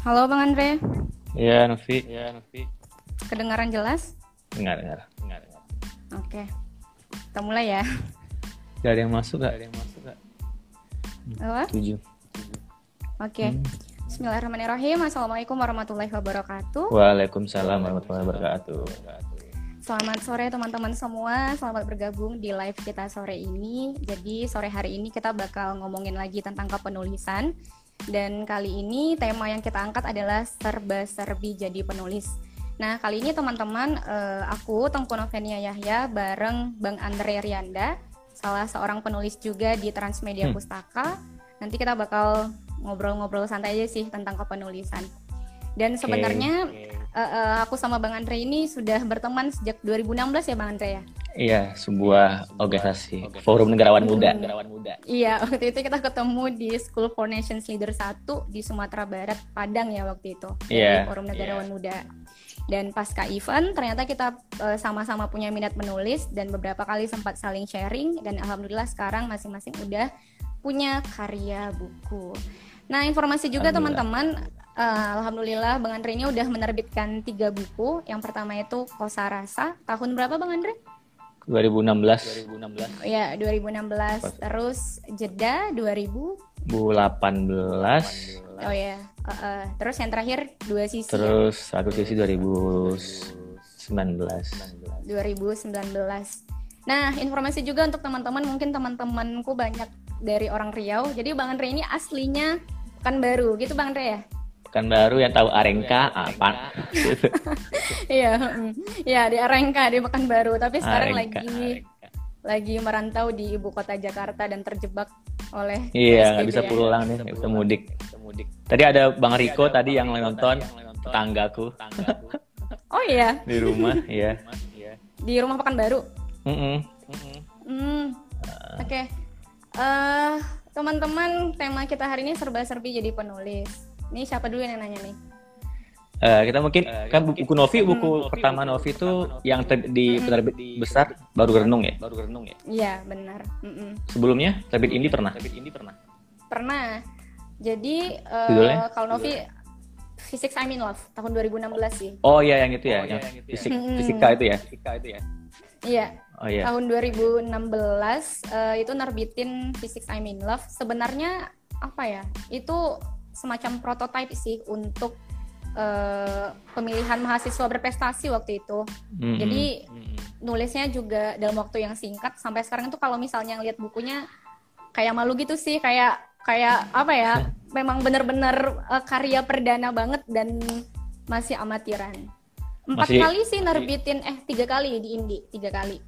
Halo Bang Andre, Iya, Novi. Iya, Novi. kedengaran jelas? Dengar, dengar. Dengar, dengar. Oke, kita mulai ya. Gak ada yang masuk gak? Gak ada yang masuk gak? Apa? Tujuh. Oke. Bismillahirrahmanirrahim. Assalamualaikum warahmatullahi wabarakatuh. Waalaikumsalam warahmatullahi wabarakatuh. Selamat sore teman-teman semua. Selamat bergabung di live kita sore ini. Jadi sore hari ini kita bakal ngomongin lagi tentang kepenulisan. Dan kali ini tema yang kita angkat adalah serba-serbi jadi penulis. Nah, kali ini teman-teman, eh, aku Tengku Novenia Yahya bareng Bang Andre Rianda, salah seorang penulis juga di Transmedia Hmm. Pustaka. Nanti kita bakal ngobrol-ngobrol santai aja sih tentang kepenulisan. Dan sebenarnya eh, eh, aku sama Bang Andre ini sudah berteman sejak 2016 ya Bang Andre ya? Iya, sebuah organisasi Forum Negarawan Muda. Iya, waktu itu kita ketemu di School for Nations Leader 1 di Sumatera Barat, Padang ya waktu itu. Iya, Forum Negarawan Muda. Dan pasca event ternyata kita eh, sama-sama punya minat menulis dan beberapa kali sempat saling sharing dan alhamdulillah sekarang masing-masing udah punya karya buku. Nah, informasi juga teman-teman, eh, alhamdulillah Bang Andre ini udah menerbitkan tiga buku. Yang pertama itu Kosa Rasa, tahun berapa Bang Andre? 2016. Ya, 2016. Terus Jeda 2000 2018. Oh ya, eh, eh. terus yang terakhir dua sisi ya, Terus satu sisi 2019. 2019. Nah, informasi juga untuk teman-teman, mungkin teman-temanku banyak dari orang Riau. Jadi Bang Andre ini aslinya Pekanbaru, gitu Bang Andre ya? Kan baru yang tahu Arengka apa? Iya, mm. iya di Arengka di Pekanbaru. Tapi sekarang Arengka, lagi Arengka. lagi merantau di ibu kota Jakarta dan terjebak oleh Iya, nggak PSBB bisa ya. pulang nih, nggak bisa mudik. Tadi ada Bang Riko tadi yang nonton tetanggaku Oh iya, di rumah, iya. di rumah Pekanbaru. Mm-mm. Hmm, oke. Eh, teman-teman, tema kita hari ini serba-serbi jadi penulis. Ini siapa dulu yang nanya nih? Eh, kita mungkin kan buku, buku Novi buku pertama Novi itu yang ter- di penerbit besar baru renung ya baru renung ya Iya, benar. Mm-mm. sebelumnya terbit ini pernah terbit ini pernah Pernah. Jadi eh, Judulnya? kalau Novi Physics I'm in Love tahun 2016 sih. oh iya yang itu ya yang fisik Hmm. fisika itu ya fisika itu ya Iya, oh iya tahun 2016 eh, itu nerbitin Physics I'm in Love. Sebenarnya apa ya? Itu semacam prototipe sih untuk eh, pemilihan mahasiswa berprestasi waktu itu. Mm-mm. Jadi nulisnya juga dalam waktu yang singkat sampai sekarang itu kalau misalnya lihat bukunya kayak malu gitu sih kayak kayak apa ya memang bener-bener eh, karya perdana banget dan masih amatiran empat Masih- kali sih nerbitin eh tiga kali di Indi tiga kali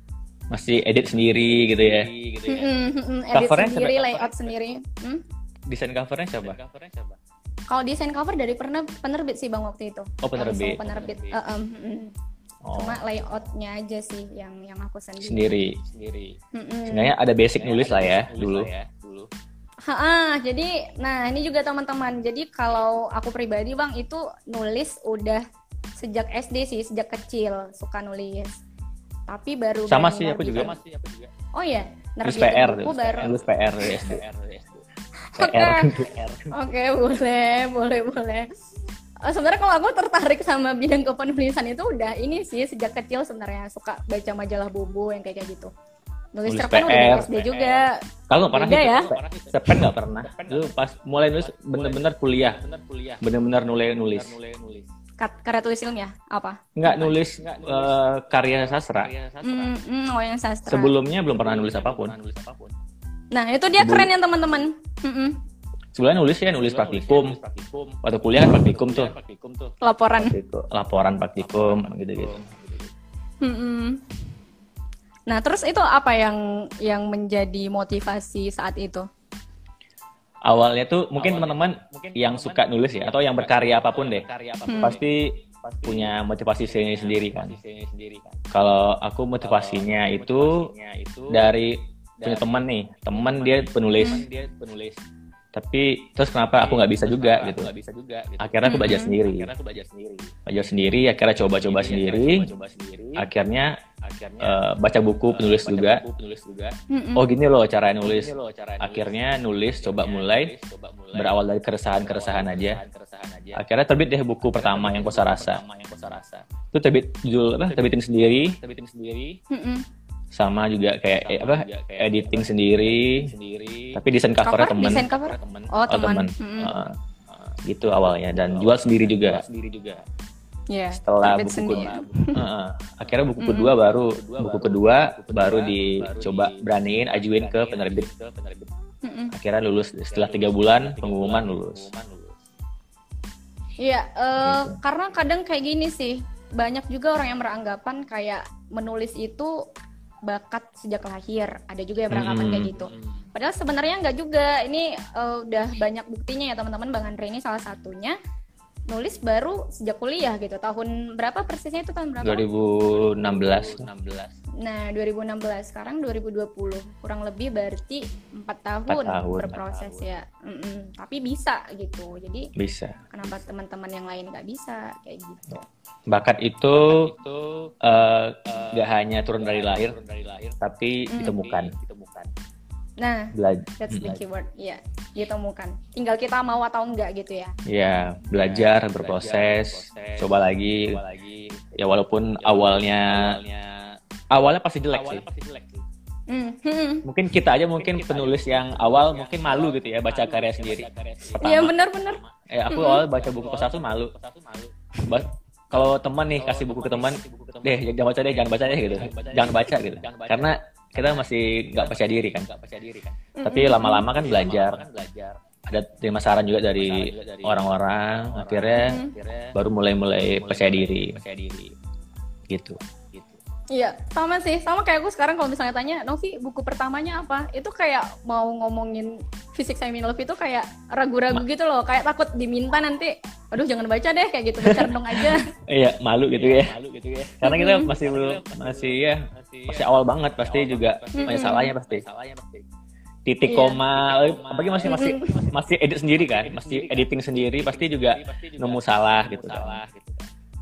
masih edit sendiri gitu ya mm-mm, edit sendiri layout sendiri Hmm? Desain covernya siapa? Kalau desain cover dari pernah penerbit sih bang waktu itu. Oh, penerbit. Langsung penerbit. Eh, em, mm. oh. Cuma layoutnya aja sih yang yang aku sendiri, sendiri. Sendiri. Mm-mm. sebenarnya ada basic nulis lah ya dulu. Ha, jadi, nah ini juga teman-teman. Jadi kalau aku pribadi bang itu nulis udah sejak SD sih, sejak kecil suka nulis. Tapi baru sama sih aku juga. Nerbitin- Oh iya, nulis PR buku baru. nulis PR ya SD Oke. Oke, boleh, boleh, boleh. Eh, sebenarnya kalau aku tertarik sama bidang kepenulisan itu udah ini sih sejak kecil sebenarnya suka baca majalah Bobo yang kayak kayak gitu. Nulis Nulis cerpen udah PR. dari SD juga. Kalau nggak pernah Beda sih, ya? Cerpen nggak pernah. Dulu pas mulai nulis bener-bener kuliah, bener-bener nulis nulis. Karya tulis ilmiah apa? Nggak nulis eh, karya sastra. Hmm, hmm, oh yang sastra. Sebelumnya belum pernah nulis apa pun. Nah, itu dia Sebelum- keren ya teman-teman. Mm-mm. Sebelumnya nulis ya nulis praktikum. Waktu kuliah kan praktikum tuh. Laporan. Gitu. Laporan praktikum gitu-gitu. Nah, terus itu apa yang yang menjadi motivasi saat itu? Awalnya tuh mungkin teman-teman yang suka nulis ya atau yang berkarya apa pun deh. Pasti punya motivasi sendiri sendiri kan. Kalau aku motivasinya itu dari punya teman nih, teman dia penulis. Tapi terus kenapa aku nggak bisa juga gitu? Akhirnya aku belajar sendiri. Belajar sendiri, akhirnya coba-coba sendiri. Akhirnya uh, baca buku penulis juga. Oh gini loh cara nulis. Akhirnya nulis coba mulai berawal dari keresahan-keresahan aja. Akhirnya terbit deh buku pertama yang kosa rasa. Itu terbit judul apa? Terbitin sendiri. Terbitin sendiri. Sama juga kayak eh, apa? Editing sendiri. Tapi desain covernya teman. Desain cover? Oh, teman. Uh, gitu awalnya dan jual sendiri juga. Sendiri juga. Yeah, setelah buku kedua, uh, akhirnya buku kedua mm. baru buku kedua baru dicoba beraniin ajuin ke penerbit. Mm -mm. Akhirnya lulus setelah tiga bulan pengumuman lulus. Iya, uh, gitu. karena kadang kayak gini sih banyak juga orang yang beranggapan kayak menulis itu bakat sejak lahir. Ada juga yang beranggapan hmm. kayak gitu. Padahal sebenarnya nggak juga. Ini uh, udah banyak buktinya ya teman-teman. Bang Andre ini salah satunya nulis baru sejak kuliah gitu. Tahun berapa persisnya itu tahun berapa? 2016. Nah, 2016 sekarang 2020. Kurang lebih berarti empat tahun, 4 tahun berproses 4 tahun. ya. Mm -mm. Tapi bisa gitu. Jadi bisa. Kenapa teman-teman yang lain nggak bisa kayak gitu? Bakat itu uh, gak hanya turun dari lahir, tapi mm. ditemukan. ditemukan. Nah, belajar. That's the keyword. Iya, ditemukan. Tinggal kita mau atau enggak gitu ya. Iya, belajar, ya, berproses, berproses, coba lagi. Coba lagi. Ya walaupun awalnya awalnya, awalnya pasti jelek awalnya sih. Pasti jelek sih. Mm. mungkin kita aja mungkin penulis yang awal mungkin malu gitu ya baca karya sendiri. Iya benar-benar. Ya aku awal baca buku ke satu malu. Kalau teman nih kasih buku ke teman, deh jangan baca deh, jangan baca deh gitu, jangan baca gitu. Karena kita masih nggak percaya diri kan. Tapi lama-lama kan belajar. Ada terima saran juga dari orang-orang. Akhirnya baru mulai-mulai percaya diri. Gitu. Iya, sama sih. Sama kayak aku sekarang kalau misalnya tanya, Novi, buku pertamanya apa? Itu kayak mau ngomongin fisik saya love itu kayak ragu-ragu gitu loh. Kayak takut diminta nanti, aduh jangan baca deh, kayak gitu. Baca dong aja. iya, malu gitu ya. Malu gitu ya. Karena kita masih belum, masih ya, masih awal banget pasti juga. Banyak salahnya pasti. Titik iya. koma, apalagi masih masih masih edit sendiri kan, masih editing sendiri, pasti juga nemu salah gitu kan.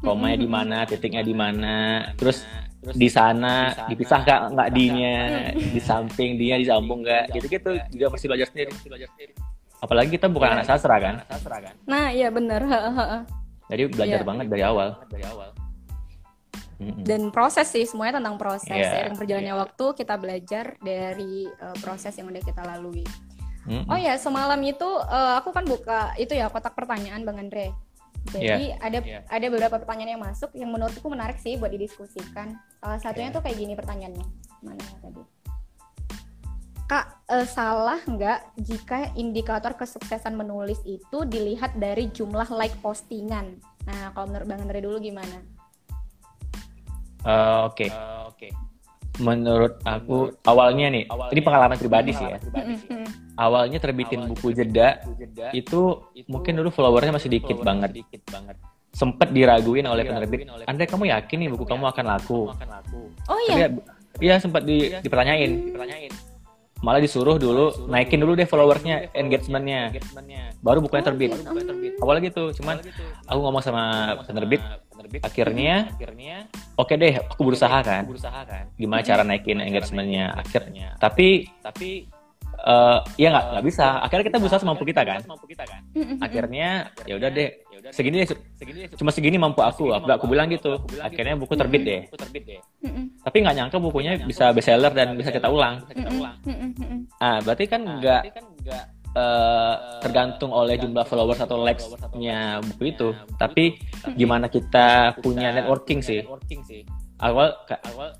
Komanya di mana, titiknya di mana, terus Terus di sana dipisah kak nggak dinya. Di samping dia disambung nggak? Gitu-gitu. juga masih belajar sendiri. Apalagi kita bukan anak sastra kan? Nah iya benar jadi belajar ya. banget dari awal. Dari awal. Dan proses sih semuanya tentang proses. Yeah. seiring berjalannya yeah. waktu kita belajar dari uh, proses yang udah kita lalui. Oh ya semalam itu uh, aku kan buka itu ya kotak pertanyaan bang Andre jadi yeah. ada yeah. ada beberapa pertanyaan yang masuk yang menurutku menarik sih buat didiskusikan. Salah satunya yeah. tuh kayak gini pertanyaannya. Mana tadi? Kak, uh, salah nggak jika indikator kesuksesan menulis itu dilihat dari jumlah like postingan? Nah, kalau menurut Bang Andre dulu gimana? Uh, Oke. Okay. Uh, Oke. Okay menurut aku awalnya nih awalnya, ini pengalaman pribadi sih ya pribadi sih. awalnya terbitin awalnya buku jeda, jeda itu, itu mungkin dulu followernya masih dikit banget. dikit banget. Sempet diraguin oleh penerbit Anda kamu yakin nih buku kamu akan laku? oh iya. Iya sempat di, dipertanyain. dipertanyain. Malah disuruh dulu naikin dulu deh followersnya engagementnya. baru bukunya terbit. awalnya gitu cuman aku ngomong sama penerbit akhirnya oke okay deh aku berusaha kan. gimana cara naikin engagementnya? Akhirnya tapi tapi uh, ya nggak? Nggak bisa. Akhirnya kita berusaha semampu kita kan? Akhirnya ya udah deh. Segini deh cuma segini mampu aku. Aku, aku bilang gitu. Akhirnya buku terbit deh. Tapi nggak nyangka bukunya bisa bestseller dan bisa kita ulang. Ah berarti kan nggak Uh, tergantung oleh jumlah followers atau likes-nya buku itu. Tapi gimana kita punya networking sih. Awal,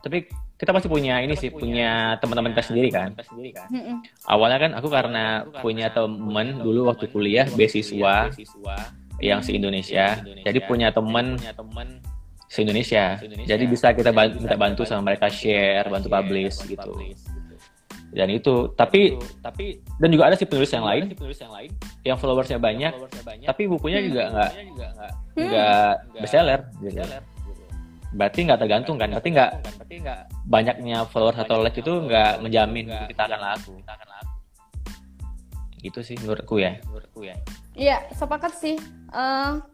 tapi kita pasti punya ini sih, punya teman-teman kita sendiri kan. Awalnya kan aku karena punya temen dulu waktu kuliah beasiswa yang se Indonesia. Jadi punya teman se Indonesia. Jadi bisa kita bantu, minta bantu sama mereka share, bantu publish gitu. Dan itu, tapi tapi dan juga ada sih penulis yang lain, yang followersnya banyak, tapi bukunya juga nggak nggak bestseller. Gitu. Berarti nggak tergantung kan? Berarti nggak banyaknya followers atau like itu nggak menjamin kita akan laku. Gitu sih menurutku ya. Menurutku ya. Iya, sepakat sih. Uh,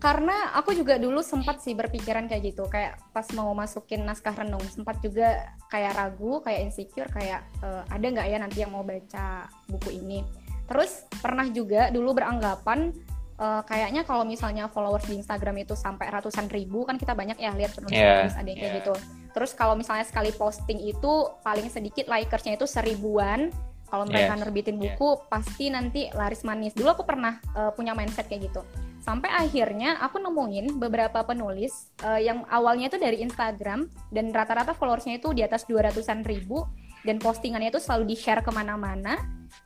karena aku juga dulu sempat sih berpikiran kayak gitu kayak pas mau masukin naskah renung sempat juga kayak ragu kayak insecure kayak uh, ada nggak ya nanti yang mau baca buku ini terus pernah juga dulu beranggapan uh, kayaknya kalau misalnya followers di Instagram itu sampai ratusan ribu kan kita banyak ya lihat penulis yeah, ada yang kayak yeah. gitu terus kalau misalnya sekali posting itu paling sedikit likersnya itu seribuan kalau mereka yes. nerbitin buku yeah. pasti nanti laris manis dulu aku pernah uh, punya mindset kayak gitu sampai akhirnya aku nemuin beberapa penulis uh, yang awalnya itu dari Instagram dan rata-rata followersnya itu di atas 200-an ribu dan postingannya itu selalu di share ke mana-mana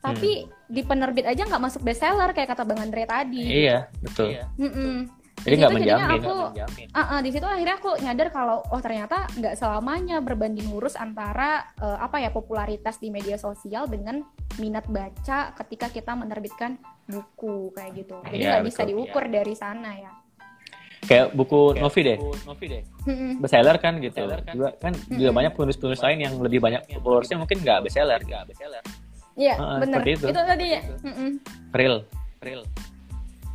tapi hmm. di penerbit aja nggak masuk bestseller kayak kata Bang Andre tadi iya betul. Mm -mm. Jadi nggak menjamin. Aku, Uh, uh, di situ akhirnya aku nyadar kalau oh ternyata nggak selamanya berbanding lurus antara uh, apa ya popularitas di media sosial dengan minat baca ketika kita menerbitkan buku kayak gitu. Jadi iya, nggak ya, bisa diukur ya. dari sana ya. Kayak buku Kayak Novi deh. Novi deh. Bestseller kan gitu. Bestseller kan. Juga kan hmm. juga banyak penulis-penulis lain yang lebih banyak followersnya mungkin nggak bestseller. Nggak bestseller. Iya, uh, benar. Itu. itu tadi ya. Real. Real.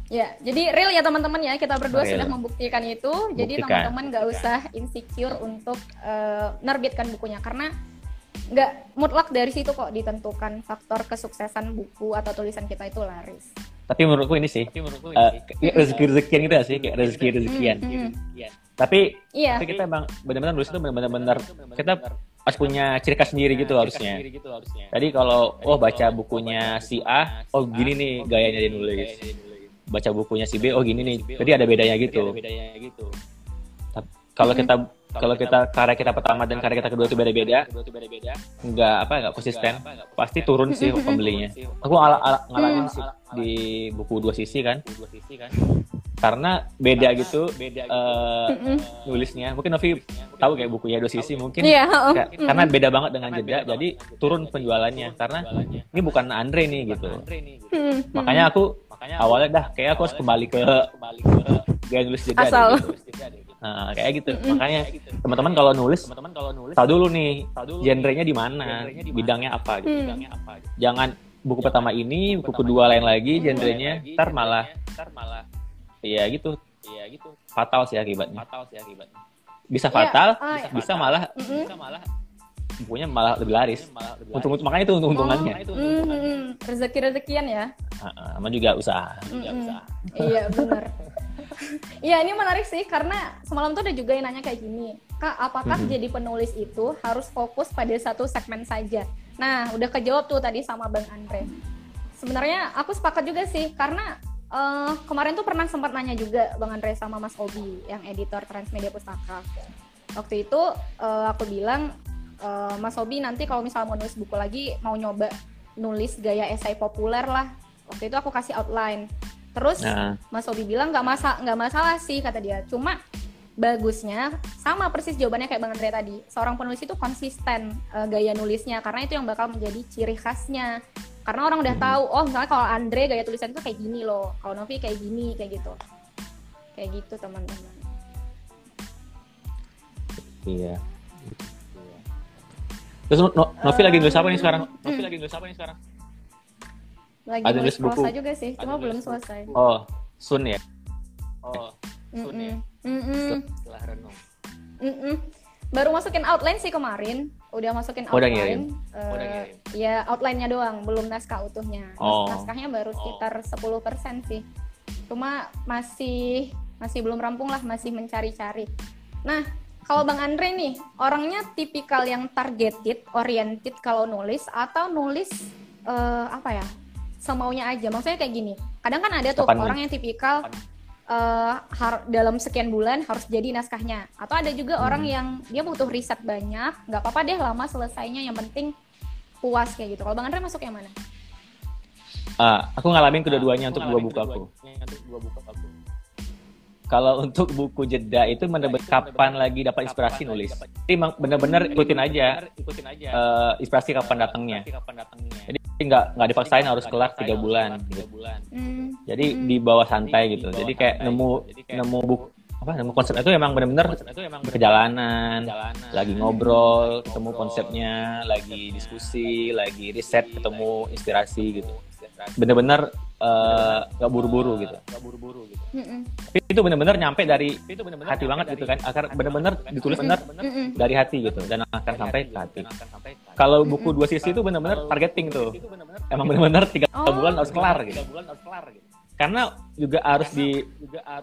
Ya, jadi real ya teman-teman ya kita berdua real. sudah membuktikan itu. Buktikan. Jadi teman-teman nggak usah insecure untuk uh, nerbitkan bukunya karena nggak mutlak dari situ kok ditentukan faktor kesuksesan buku atau tulisan kita itu laris. Tapi menurutku ini sih, tapi menurutku ini uh, sih. rezeki rezekian gitu ya sih, kayak rezeki rezekian. Mm -hmm. Tapi, iya. tapi kita emang benar-benar nulis itu benar-benar kita harus punya ciri khas sendiri gitu harusnya. Jadi kalau oh baca bukunya si A, oh gini nih gayanya dia nulis baca bukunya si B oh gini nih jadi ada bedanya gitu, gitu. kalau kita kalau kita karya kita pertama dan karya kita kedua itu beda-beda nggak apa nggak konsisten. pasti turun sih pembelinya. Aku ala, ala, ngalamin sih di buku dua sisi kan. Karena beda gitu beda uh, nulisnya. Mungkin Novi tahu kayak bukunya dua sisi mungkin. Yeah, oh. karena beda banget dengan jeda jadi turun penjualannya. karena ini bukan Andre nih gitu. Makanya aku makanya awalnya dah kayak aku harus kembali ke kembali ke gaya nulis jeda Asal. gitu. Nah, kayak gitu. Mm -hmm. Makanya teman-teman kalau nulis, teman-teman kalau nulis tahu dulu nih, tahu dulu genrenya di mana, bidangnya apa gitu. Hmm. Bidangnya apa gitu. Jangan buku pertama ini, buku kedua lain lagi genrenya, ntar malah ntar malah iya gitu. Iya gitu. Fatal sih akibatnya. Fatal sih akibatnya. Bisa iya, fatal, yeah, uh, bisa, malah mm -hmm. bisa malah bukunya malah lebih laris. Untung untung makanya itu untung untungannya. Oh, mm, mm, rezeki rezekian ya. Sama juga usaha. Mm, juga usaha. Iya benar. Iya ini menarik sih karena semalam tuh ada juga yang nanya kayak gini, kak apakah mm -hmm. jadi penulis itu harus fokus pada satu segmen saja? Nah udah kejawab tuh tadi sama bang Andre. Sebenarnya aku sepakat juga sih karena uh, kemarin tuh pernah sempat nanya juga bang Andre sama Mas Obi yang editor Transmedia Pustaka. Waktu itu uh, aku bilang uh, Mas Hobi nanti kalau misalnya mau nulis buku lagi mau nyoba nulis gaya esai populer lah. Waktu itu aku kasih outline. Terus nah. Mas Hobi bilang nggak masa nggak masalah sih kata dia. Cuma bagusnya sama persis jawabannya kayak Bang Andre tadi. Seorang penulis itu konsisten uh, gaya nulisnya karena itu yang bakal menjadi ciri khasnya. Karena orang udah hmm. tahu oh misalnya kalau Andre gaya tulisan itu kayak gini loh kalau Novi kayak gini kayak gitu. Kayak gitu teman-teman. Iya Terus no, Novi uh, lagi nulis apa nih sekarang? Hmm. Novi lagi nulis apa nih sekarang? Lagi Ada nulis buku juga sih, cuma Ada belum selesai. Oh, Sun ya? Oh, Sun mm -mm. ya? Mm -mm. Setelah renung. Mm -mm. Baru masukin outline sih kemarin, udah masukin oh, outline. Uh, udah ngirim. Ya outline-nya doang, belum naskah utuhnya. Oh. Naskahnya baru sekitar oh. 10% sih. Cuma masih masih belum rampung lah, masih mencari-cari. Nah, kalau Bang Andre nih, orangnya tipikal yang targeted, oriented kalau nulis atau nulis uh, apa ya? Semaunya aja. Maksudnya kayak gini. Kadang kan ada tuh Kapan orang yang tipikal uh, dalam sekian bulan harus jadi naskahnya. Atau ada juga hmm. orang yang dia butuh riset banyak, nggak apa-apa deh lama selesainya, yang penting puas kayak gitu. Kalau Bang Andre masuk yang mana? Uh, aku ngalamin kedua-duanya uh, untuk dua buku aku kalau untuk buku jeda itu benar-benar kapan lagi dapat inspirasi nulis. Jadi benar-benar ikutin aja, ikutin aja uh, inspirasi kapan datangnya. Jadi nggak nggak dipaksain harus kelar tiga bulan. Gitu. Hmm. Jadi hmm. di bawah santai gitu. Jadi kayak nemu nemu buku apa nemu konsep itu emang benar-benar perjalanan, lagi ngobrol, ketemu konsepnya, lagi diskusi, lagi riset, ketemu inspirasi gitu. Bener-bener eh, nggak buru-buru gitu. Nggak buru-buru gitu. Mm-mm. tapi itu benar-benar nyampe dari itu benar-benar hati banget gitu kan. Akan benar-benar ditulis benar Mm-mm. dari hati gitu dan akan sampai ke hati. kalau buku dua sisi itu benar-benar targeting tuh. emang benar-benar tiga Oh. bulan harus kelar gitu. Karena juga harus di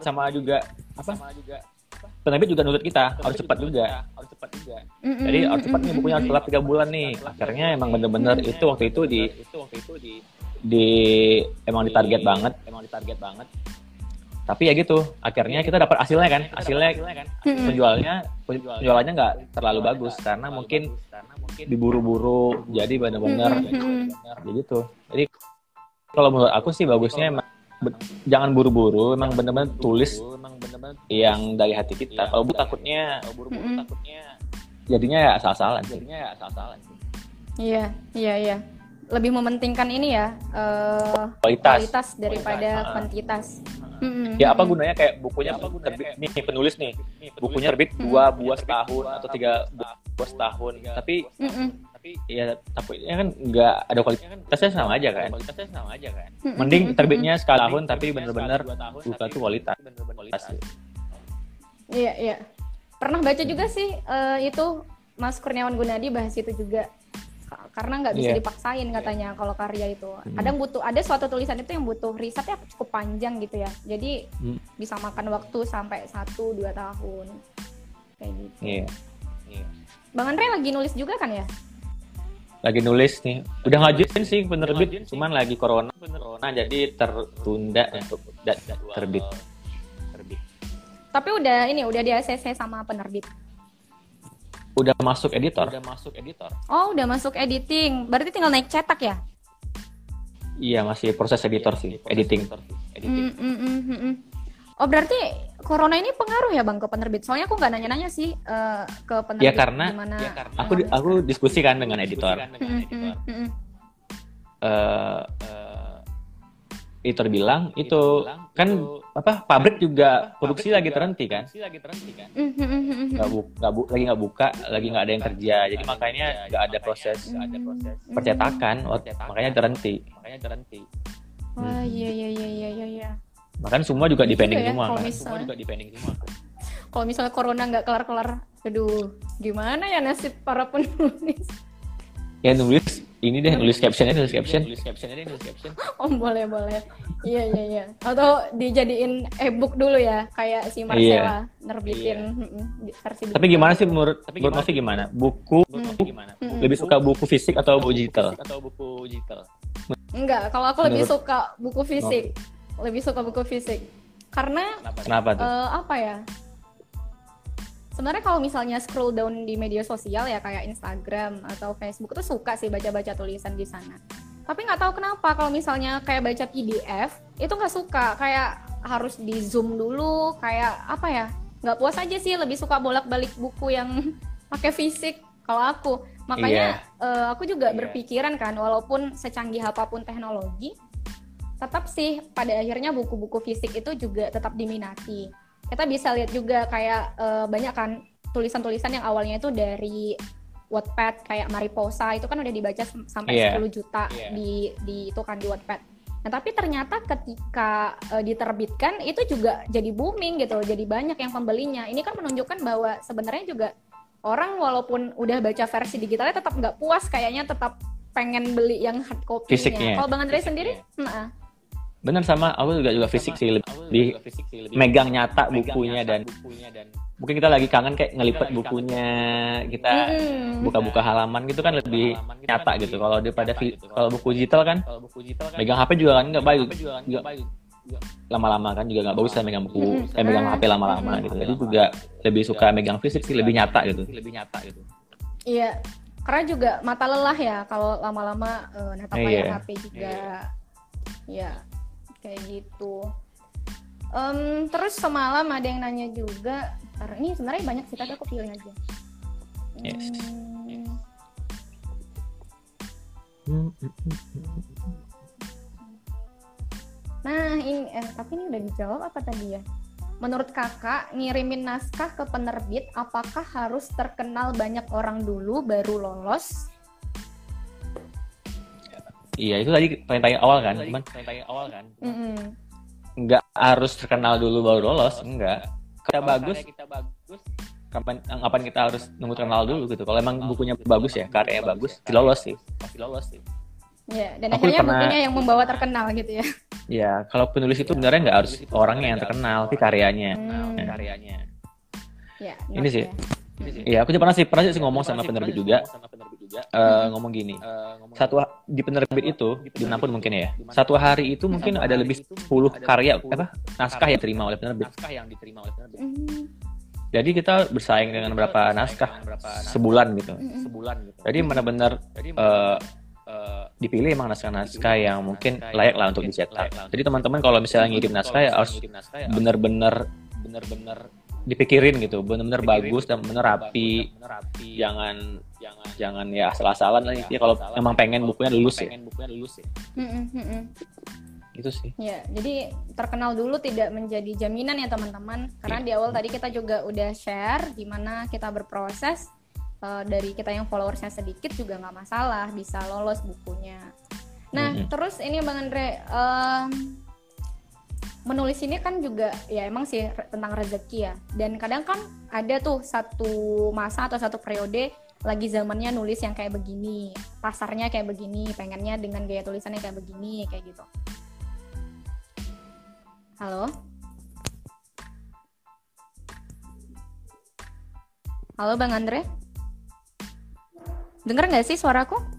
sama juga apa? penerbit juga nuntut kita harus cepat juga harus cepat juga. Mm-mm. jadi harus cepat nih bukunya harus kelar tiga bulan nih. Akhirnya emang bener-bener itu waktu itu di di emang ditarget banget. Emang ditarget banget. Tapi ya gitu akhirnya kita dapat hasilnya kan. Hasilnya Mm-mm. penjualnya penjualannya nggak terlalu bagus karena mungkin diburu-buru. Jadi bener-bener Mm-mm. jadi gitu. Jadi kalau menurut aku sih bagusnya emang jangan buru-buru emang bener-bener tulis yang dari hati kita. kalau bu takutnya jadinya ya asal-asalan jadinya ya asal-asalan Iya, iya, iya. Lebih mementingkan ini ya eh, kualitas. kualitas daripada Kualitas, kuantitas. Mm-mm. ya apa gunanya kayak bukunya terbit? nih penulis nih. Bukunya terbit dua buah setahun atau tiga buah setahun. Tapi Mm-mm. ya tapi ya kan nggak ada kualitasnya sama aja kan? Kualitasnya sama aja kan? Mending terbitnya sekali tahun tapi bener-bener buka tuh kualitas. Iya, iya. Pernah baca juga sih eh, itu Mas Kurniawan Gunadi bahas itu juga. Ka- Karena nggak bisa Iya. dipaksain katanya kalau karya itu. Hmm. Kadang butuh ada suatu tulisan itu yang butuh risetnya cukup panjang gitu ya. Jadi Hmm. bisa makan waktu sampai 1 2 tahun. Kayak gitu. iya Bang Andre lagi nulis juga kan ya? lagi nulis nih udah ngajuin sih penerbit cuman lagi corona corona jadi tertunda untuk terbit terbit Tapi udah ini udah di ACC sama penerbit. Udah masuk editor udah masuk editor Oh, udah masuk editing. Berarti tinggal naik cetak ya? iya masih proses editor sih editing editing Mm, mm, mm, mm, mm. Oh, berarti corona ini pengaruh ya Bang ke penerbit? Soalnya aku nggak nanya-nanya sih eh, ke penerbit ya karena gimana. aku di- aku diskusi kan dengan editor Mm, mm, mm, mm. eh eh, editor bilang itu kan apa pabrik juga produksi lagi terhenti kan mm, mm, mm. nggak bu- nggak bu- lagi nggak buka lagi nggak ada yang kerja jadi makanya nggak ada proses Mm, percetakan makanya terhenti makanya terhenti Wah, iya iya iya iya iya. iya. makanya semua juga Gitu depending ya, semua kan semua juga depending semua kan. Kalau misalnya corona nggak kelar-kelar, aduh, gimana ya nasib para penulis? ya nulis ini deh nulis captionnya nulis caption nulis captionnya deh nulis caption Oh, boleh boleh. Iya iya iya. Atau dijadiin e-book dulu ya, kayak si Marcella nerbitin mm, di- versi Iya. tapi gimana sih menurut menurut Novi gimana buku gimana? lebih suka buku fisik atau buku digital atau buku digital Enggak, kalau aku lebih Menurut- suka buku fisik. Lebih suka buku fisik. Karena kenapa tuh eh, apa ya? Sebenarnya kalau misalnya scroll down di media sosial ya kayak Instagram atau Facebook tuh suka sih baca-baca tulisan di sana. Tapi nggak tahu kenapa kalau misalnya kayak baca PDF itu nggak suka kayak harus di zoom dulu kayak apa ya nggak puas aja sih lebih suka bolak-balik buku yang pakai fisik kalau aku makanya eh, aku juga Iya. berpikiran kan walaupun secanggih apa pun teknologi tetap sih pada akhirnya buku-buku fisik itu juga tetap diminati. Kita bisa lihat juga kayak eh, banyak kan tulisan-tulisan yang awalnya itu dari Wattpad kayak Mariposa itu kan udah dibaca sam- sampai Iya. 10 juta Iya. di di itu kan di Wattpad. Nah, tapi ternyata ketika eh, diterbitkan itu juga jadi booming gitu, jadi banyak yang pembelinya. Ini kan menunjukkan bahwa sebenarnya juga orang walaupun udah baca versi digitalnya tetap nggak puas kayaknya tetap pengen beli yang hard copy-nya. Kalau Bang Andre sendiri, nah, bener sama. Aku juga juga fisik sih lebih megang nyata bukunya dan mungkin kita lagi kangen kayak ngelipet bukunya kita mm-mm. buka-buka halaman gitu kan lebih nyata gitu. Kalau daripada vi- kalau buku digital kan megang HP juga kan nggak baik. Juga lama-lama kan juga nggak bagus megang buku. Eh megang HP lama-lama gitu. Jadi juga lebih suka megang fisik sih lebih nyata gitu. Lebih nyata gitu. Iya, karena juga mata lelah ya kalau lama-lama eh, natap layar Iya. HP juga. Ya, kayak gitu. Em, terus semalam ada yang nanya juga, ini sebenarnya banyak sih tapi aku pilih aja. Yes. Hmm, Nah, ini eh, tapi ini udah dijawab apa tadi ya? Menurut kakak, ngirimin naskah ke penerbit, apakah harus terkenal banyak orang dulu baru lolos? Iya itu tadi tanya awal kan cuman tanya awal kan nggak harus terkenal dulu baru lolos enggak kita bagus kita bagus kapan kapan kita harus nunggu terkenal dulu gitu kalau emang bukunya bagus ya karyanya bagus pasti lolos sih pasti lolos sih Ya, dan aku akhirnya pernah, bukunya yang membawa terkenal gitu ya. Ya, kalau penulis itu sebenarnya nggak harus orangnya yang terkenal, tapi karyanya. Hmm. Karyanya. Ya, ini sih. Ya. Iya, aku juga pernah sih pernah sih ngomong sama penerbit juga. Uh, ngomong gini. Satu di penerbit itu di mana pun mungkin ya. Satu hari itu mungkin ada lebih 10 karya apa naskah yang diterima oleh penerbit. Naskah yang diterima oleh penerbit. Hmm. Jadi kita bersaing dengan berapa naskah sebulan gitu. Sebulan gitu. Jadi benar-benar uh, dipilih emang naskah-naskah yang mungkin layak lah untuk dicetak. Jadi teman-teman kalau misalnya ngirim naskah ya harus benar-benar benar-benar dipikirin gitu. Benar-benar bagus dan benar rapi. jangan jangan jangan ya asal-asalan lah ya kalau emang pengen bukunya lulus ya. bukunya lulus ya. Itu sih. Ya jadi terkenal dulu tidak menjadi jaminan ya teman-teman. Karena di awal tadi kita juga udah share gimana kita berproses uh, dari kita yang followersnya sedikit juga nggak masalah bisa lolos bukunya. Nah mm -hmm. terus ini bang Andre um, menulis ini kan juga ya emang sih tentang rezeki ya. Dan kadang kan ada tuh satu masa atau satu periode lagi zamannya nulis yang kayak begini pasarnya kayak begini pengennya dengan gaya tulisannya kayak begini kayak gitu. Halo? Halo bang Andre? Dengar nggak sih suaraku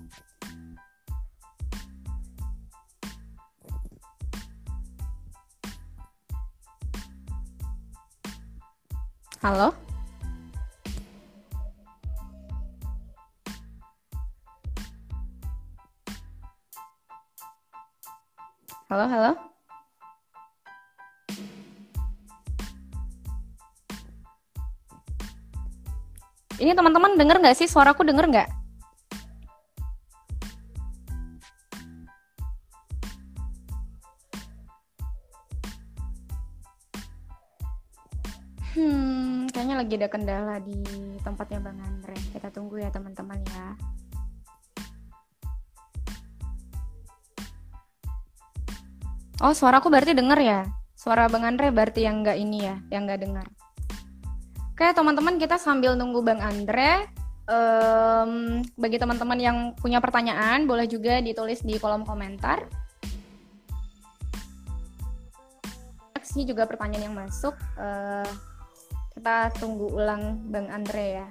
Halo? Halo, halo? Ini teman-teman denger nggak sih? Suaraku denger nggak? Lagi ada kendala di tempatnya Bang Andre. Kita tunggu ya teman-teman ya. Oh, suaraku berarti denger ya? Suara Bang Andre berarti yang nggak ini ya, yang nggak dengar. Oke, teman-teman kita sambil nunggu Bang Andre. Um, bagi teman-teman yang punya pertanyaan, boleh juga ditulis di kolom komentar. Sih juga pertanyaan yang masuk. Uh, kita tunggu ulang Bang Andre ya.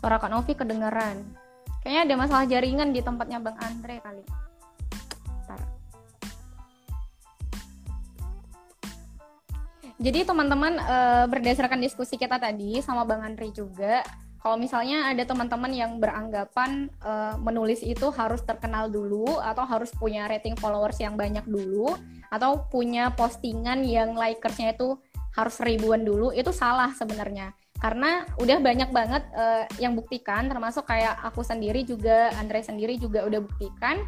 Suara Kak Novi kedengeran. Kayaknya ada masalah jaringan di tempatnya Bang Andre kali. Bentar. Jadi teman-teman e, berdasarkan diskusi kita tadi sama Bang Andre juga, kalau misalnya ada teman-teman yang beranggapan e, menulis itu harus terkenal dulu atau harus punya rating followers yang banyak dulu atau punya postingan yang likersnya itu harus ribuan dulu itu salah sebenarnya. Karena udah banyak banget uh, yang buktikan termasuk kayak aku sendiri juga Andre sendiri juga udah buktikan.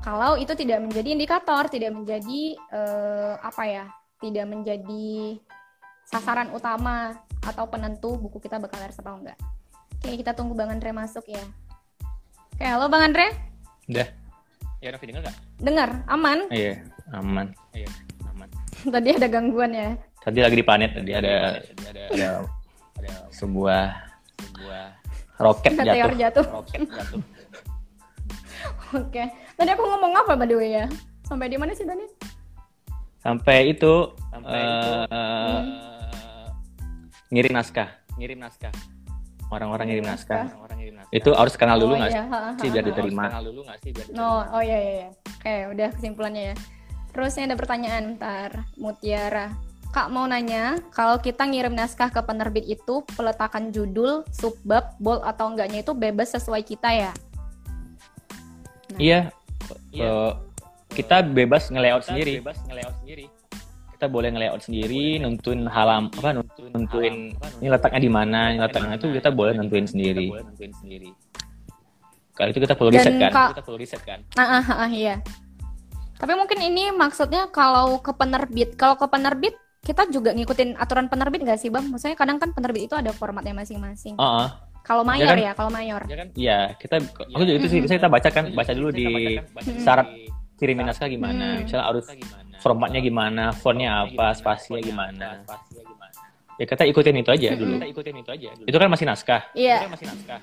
Kalau itu tidak menjadi indikator tidak menjadi uh, apa ya tidak menjadi sasaran utama atau penentu buku kita bakal laris atau enggak. Oke kita tunggu Bang Andre masuk ya. Oke halo Bang Andre? Udah. Ya Raffi dengar nggak? Dengar aman? Iya aman. Iya tadi ada gangguan ya tadi lagi di planet tadi ada ada, ada, ada sebuah sebuah roket jatuh. jatuh roket jatuh oke tadi aku ngomong apa by the way ya sampai di mana sih Dani sampai itu sampai uh, itu uh, ngirim naskah ngirim naskah orang-orang ngirim naskah. Orang-orang ngirim naskah. Itu harus kenal dulu oh, nggak oh, iya. sih biar diterima? Harus kenal dulu nggak sih biar diterima? Oh, oh iya iya. iya. Oke, udah kesimpulannya ya. Terus ini ada pertanyaan ntar Mutiara. Kak mau nanya, kalau kita ngirim naskah ke penerbit itu peletakan judul, subbab, bold atau enggaknya itu bebas sesuai kita ya? Nah. Iya. Uh, kita bebas nge-layout sendiri. Bebas nge-layout sendiri. Kita boleh nge-layout sendiri, nentuin halam apa nentuin, nentuin ini letaknya di mana, ini letaknya itu kita boleh nentuin sendiri. Kalau itu kita perlu riset kan? Kita perlu riset kan? Ah, ah, ah, iya. Tapi mungkin ini maksudnya kalau ke penerbit, kalau ke penerbit kita juga ngikutin aturan penerbit nggak sih bang? Maksudnya kadang kan penerbit itu ada formatnya masing-masing. Uh -uh. Kalau mayor kan? ya, kalau mayor. Iya, kita aku juga itu sih bisa kita baca kan, baca dulu di syarat kirimin naskah gimana. Hmm. Misalnya harus formatnya gimana, fontnya apa, spasinya gimana. Ya kita ikutin itu aja dulu. Itu kan masih naskah. Iya.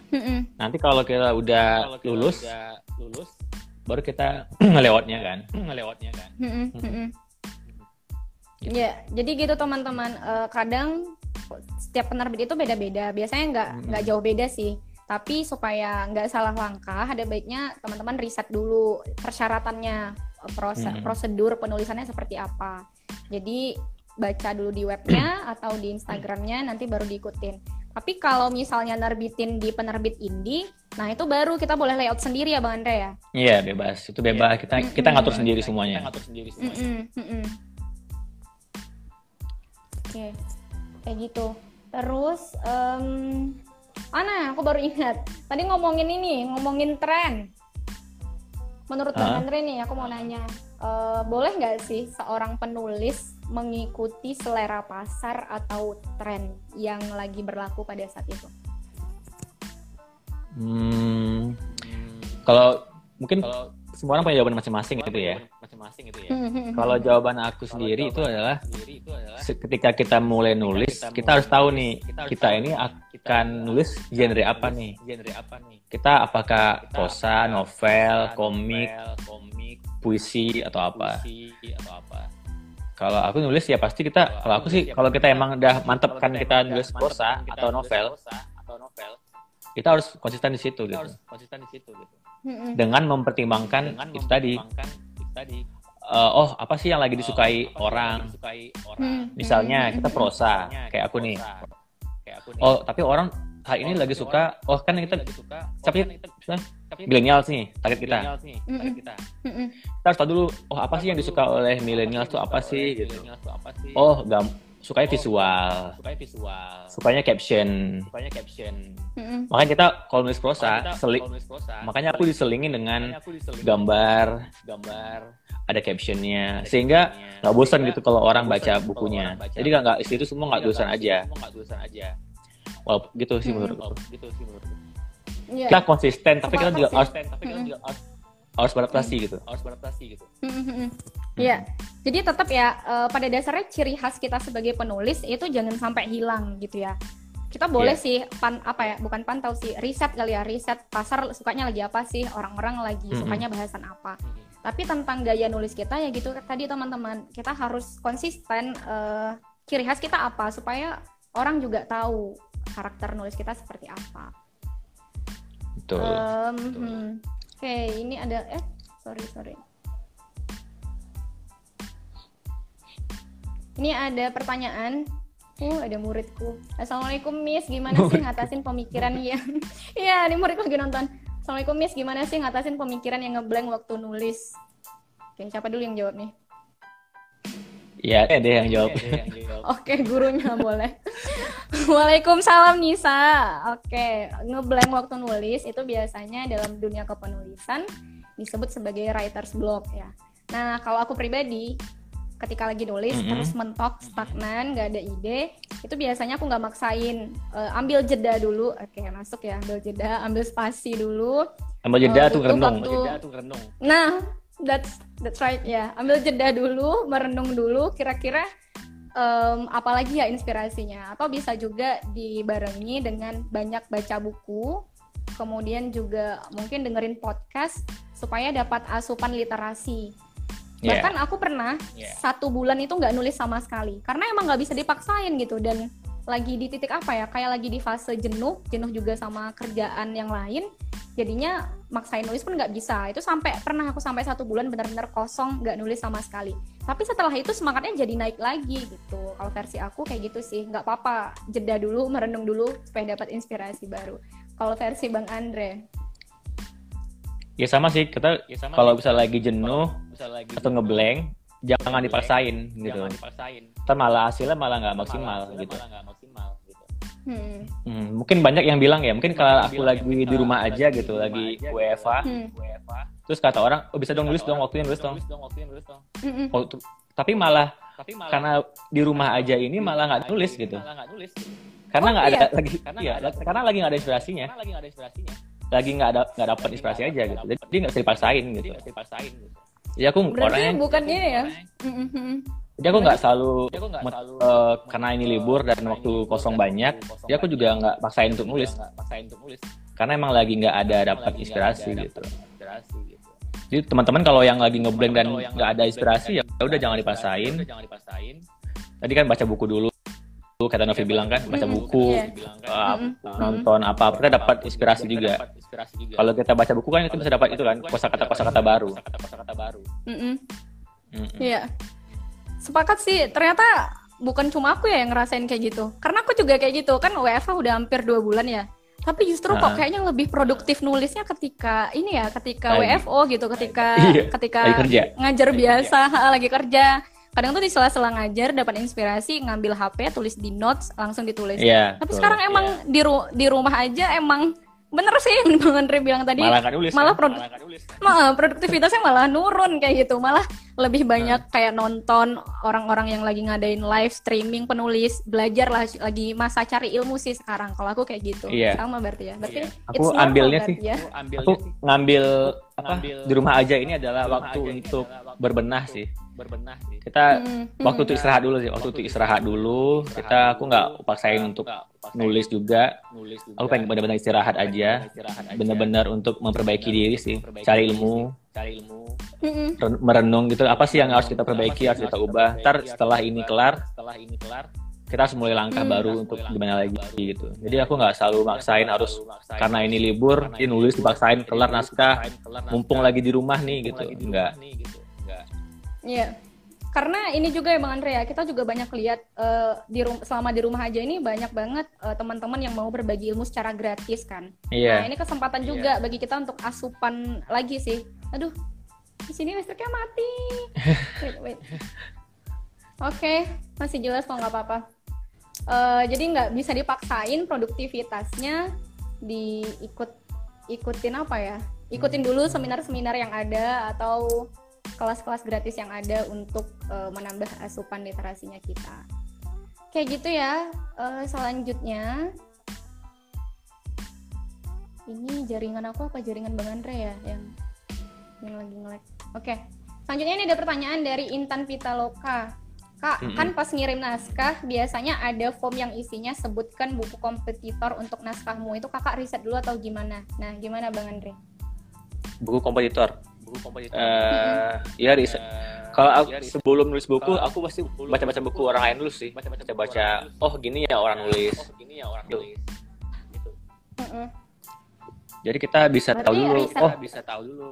Mm-mm. Nanti kalau kita udah lulus, baru kita ngelewatnya kan. Ngelewatnya kan. Mm-mm, mm-mm. Ya, jadi gitu teman-teman. Eh, kadang setiap penerbit itu beda-beda. Biasanya nggak Mm-mm. nggak jauh beda sih. Tapi supaya nggak salah langkah, ada baiknya teman-teman riset dulu persyaratannya, proses Mm-mm. prosedur penulisannya seperti apa. Jadi baca dulu di webnya atau di Instagramnya, nanti baru diikutin. Tapi kalau misalnya nerbitin di penerbit indie, nah itu baru kita boleh layout sendiri ya Bang Andre ya. Iya, bebas. Itu bebas. Kita kita ngatur sendiri semuanya. Mm-mm, mm-mm. Oke, kayak gitu. Terus, em mana? Aku baru ingat. Tadi ngomongin ini, ngomongin tren. Menurut Bang Hah? Andre nih, aku mau nanya, eh, boleh nggak sih seorang penulis mengikuti selera pasar atau tren yang lagi berlaku pada saat itu? Hmm, kalau mungkin semua orang punya jawaban masing-masing gitu ya. Kalau jawaban aku sendiri itu adalah se- ketika kita mulai nulis, kita harus tahu nih kita ini akan nulis genre apa nih. Kita apakah prosa, novel, komik, puisi atau apa. Kalau aku nulis ya pasti kita, kalau aku sih kalau kita emang udah mantep kan kita nulis prosa atau novel, kita harus konsisten di situ gitu. Mm-mm. Dengan mempertimbangkan itu tadi. Eh, oh apa sih yang lagi disukai orang? Hmm, Misalnya kita prosa, kayak aku nih. Oh tapi orang hari ini lagi suka. Oh kan kita tapi misalnya milenial nih target kita. Kita harus tahu dulu. Oh apa sih yang disuka oleh milenial tuh apa sih gitu. Oh gam sukanya visual, sukanya caption. Mm-mm. Makanya kita kalau nulis prosa, seling, makanya aku diselingin dengan gambar, ada captionnya, sehingga nggak bosan gitu kalau orang baca bukunya. Jadi nggak nggak itu semua nggak tulisan aja. Walaupun gitu sih Hmm. menurutku. Iya. Kita konsisten, tapi kita juga harus harus beradaptasi gitu. Mm-mm. Iya, jadi tetap ya eh, pada dasarnya ciri khas kita sebagai penulis itu jangan sampai hilang gitu ya. Kita boleh Iya. sih pan apa ya, bukan pantau sih, riset kali ya, riset pasar sukanya lagi apa sih, orang-orang lagi Mm-mm. sukanya bahasan apa. Tapi tentang gaya nulis kita ya gitu tadi teman-teman, kita harus konsisten eh, ciri khas kita apa supaya orang juga tahu karakter nulis kita seperti apa. Betul. Em, hmm. Oke, ini ada eh sorry sorry. Ini ada pertanyaan. Uh, ada muridku. Assalamualaikum Miss, gimana sih ngatasin pemikiran yang Iya, ini muridku lagi nonton. Assalamualaikum Miss, gimana sih ngatasin pemikiran yang ngeblank waktu nulis? Oke, siapa dulu yang jawab nih? Iya, ada yang jawab. Oke, gurunya boleh. Waalaikumsalam Nisa. Oke, ngeblank waktu nulis itu biasanya dalam dunia kepenulisan disebut sebagai writer's block ya. Nah, kalau aku pribadi ketika lagi nulis Mhm. terus mentok stagnan nggak ada ide itu biasanya aku nggak maksain Eh, ambil jeda dulu oke masuk ya ambil jeda ambil spasi dulu Ambil jeda Oh, tuh renung. waktu. Nah, that's that's right ya. Ambil jeda dulu, merenung dulu kira-kira em, apalagi ya inspirasinya atau bisa juga dibarengi dengan banyak baca buku, kemudian juga mungkin dengerin podcast supaya dapat asupan literasi. Iya. Bahkan aku pernah satu bulan itu nggak nulis sama sekali karena emang nggak bisa dipaksain gitu dan lagi di titik apa ya kayak lagi di fase jenuh jenuh juga sama kerjaan yang lain jadinya maksain nulis pun nggak bisa. Itu sampai pernah aku sampai satu bulan benar-benar kosong nggak nulis sama sekali. Tapi setelah itu semangatnya jadi naik lagi gitu. Kalau versi aku kayak gitu sih. Nggak apa-apa jeda dulu merenung dulu supaya dapat inspirasi baru. Kalau versi bang Andre? Ya sama sih, kita kalau bisa lagi jenuh atau ngeblank, jangan dipaksain gitu. Ntar malah hasilnya malah nggak maksimal gitu. Hmm. Hmm, mungkin banyak yang bilang ya, mungkin kalau aku lagi di rumah aja gitu, lagi WFA, Hmm. terus kata orang, oh bisa dong nulis dong, waktunya nulis dong. Mm-mm. Oh, tu- tapi malah karena di rumah aja ini malah nggak nulis gitu. karena Oh, nggak ada iya? lagi iya, karena lagi nggak ada inspirasinya lagi nggak ada nggak dapat inspirasi aja gitu jadi nggak bisa dipaksain gitu jadi aku Berarti orangnya bukan ini ya? Jadi aku nggak selalu met- eh, karena ini libur dan waktu kosong banyak jadi aku juga nggak paksain untuk nulis. Karena emang lagi nggak ada dapat inspirasi gitu. jadi teman-teman kalau yang lagi ngeblank dan nggak ada inspirasi ya udah jangan dipaksain. tadi kan baca buku dulu. Kata Novi bilang kan baca buku iya. uh, Mm-mm, nonton apa kita dapat inspirasi juga. kalau kita baca buku kan kita bisa dapat itu kan kosakata kosakata baru. Iya. Sepakat sih. Ternyata bukan cuma aku ya yang ngerasain kayak gitu. Karena aku juga kayak gitu. Kan WFH udah hampir dua bulan ya. Tapi justru kok kayaknya lebih produktif nulisnya ketika ini ya, ketika Lagi. WFO gitu, ketika Iya, ketika lagi kerja. ngajar biasa, lagi kerja. Kadang tuh di sela-sela ngajar dapat inspirasi, ngambil HP, tulis di notes, langsung ditulis. Iya, Tapi betul. sekarang emang di ru- di rumah aja emang bener sih yang Bang Andre bilang tadi. malah nggak nulis malah kan? produk- Malah produktivitasnya malah nurun kayak gitu. Malah lebih banyak kayak nonton orang-orang yang lagi ngadain live streaming penulis, belajar lah lagi masa cari ilmu sih sekarang. Kalau aku kayak gitu. Iya. Sama berarti ya. Berarti Aku it's normal ambilnya berarti sih. ya. aku ngambil apa di rumah aja ini adalah waktu untuk berbenah sih kita Mm, waktu untuk istirahat dulu sih waktu untuk istirahat dulu. kita aku nggak paksain untuk nulis juga. aku pengen benar-benar istirahat aja. benar-benar untuk memperbaiki diri sih cari ilmu. Mm-mm. ren- merenung gitu. Apa sih yang harus kita perbaiki harus kita ubah? Ntar setelah ini kelar kita harus mulai langkah Hmm. baru untuk gimana lagi gitu. Jadi aku nggak selalu maksain harus karena ini libur ini nulis dipaksain kelar naskah mumpung lagi di rumah nih gitu. enggak Iya. Karena ini juga ya Bang Andre ya, kita juga banyak lihat eh, di rum- selama di rumah aja ini banyak banget eh, teman-teman yang mau berbagi ilmu secara gratis kan. Nah, iya ini kesempatan juga bagi kita untuk asupan lagi sih. Aduh, di sini listriknya mati. Wait, wait. Oke, masih jelas kok nggak apa-apa. Eh, jadi nggak bisa dipaksain produktivitasnya diikut ikutin apa ya? Ikutin dulu seminar-seminar yang ada atau kelas-kelas gratis yang ada untuk eh, menambah asupan literasinya kita. Kayak gitu ya. Eh, selanjutnya ini jaringan aku apa jaringan Bang Andre ya yang yang lagi nge-lag. Oke. Selanjutnya ini ada pertanyaan dari Intan Pitaloka. Kak, Mm-mm. kan pas ngirim naskah biasanya ada form yang isinya sebutkan buku kompetitor untuk naskahmu. Itu kakak riset dulu atau gimana? Nah, gimana Bang Andre? buku kompetitor eh ya riset kalau aku sebelum nulis buku aku pasti baca-baca buku orang lain dulu sih. Baca-baca oh gini ya orang nulis. Tuh. Mm-mm. jadi kita bisa Berarti tahu dulu riset- oh bisa tahu dulu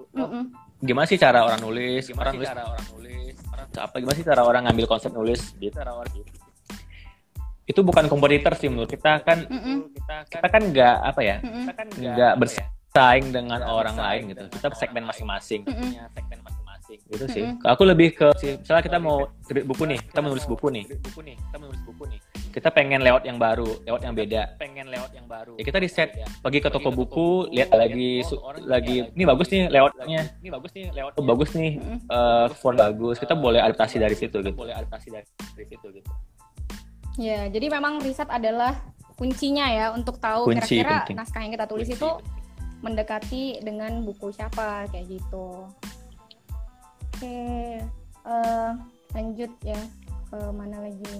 gimana sih cara orang nulis? Orang nulis apa? Gimana sih cara orang ngambil konsep nulis? Gitu. Itu bukan kompetitor sih menurut kita kan Mm-mm. kita kan nggak apa ya Mm-mm. nggak bersaing dengan orang lain gitu. kita segmen masing-masing. Mm-mm. gitu sih. Mm-mm. aku lebih ke sih, misalnya kita mau terbit buku nih kita menulis buku nih. Kita pengen lewat yang baru lewat yang beda. Pengen lewat yang baru. Ya kita riset pergi ke toko buku lihat lagi su- lagi. ini bagus nih lewatnya ini bagus nih lewat oh, bagus nih. Eh, font bagus. Kita boleh adaptasi dari situ gitu. boleh adaptasi dari situ gitu. Ya, jadi memang riset adalah kuncinya ya untuk tahu Kunci kira-kira penting. naskah yang kita tulis itu mendekati dengan buku siapa kayak gitu. Oke, eh, lanjut ya ke mana lagi?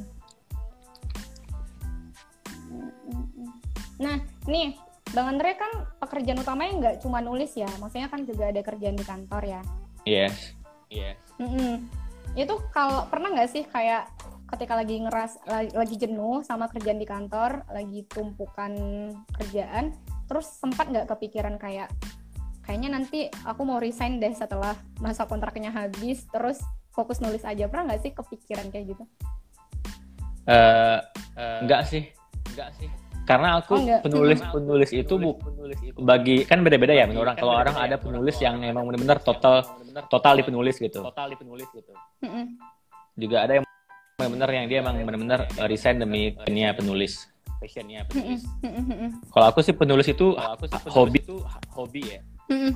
Nah, nih Bang Andre kan pekerjaan utamanya nggak cuma nulis ya, maksudnya kan juga ada kerjaan di kantor ya. yes yes Mm-mm. Itu kalau pernah nggak sih kayak ketika lagi ngeras lagi, lagi jenuh sama kerjaan di kantor, lagi tumpukan kerjaan, terus sempat nggak kepikiran kayak kayaknya nanti aku mau resign deh setelah masa kontraknya habis, terus fokus nulis aja. Pernah nggak sih kepikiran kayak gitu? Eh, enggak sih enggak sih karena aku Oh, enggak. penulis penulis itu bu bagi kan beda-beda ya menurut orang kalau orang ada penulis yang memang benar-benar total total di penulis gitu Mm-mm. juga ada yang benar-benar yang dia emang benar-benar uh, resign demi dunia penulis Mm-mm. Mm-mm. kalau aku sih penulis itu hobi. hobi ya.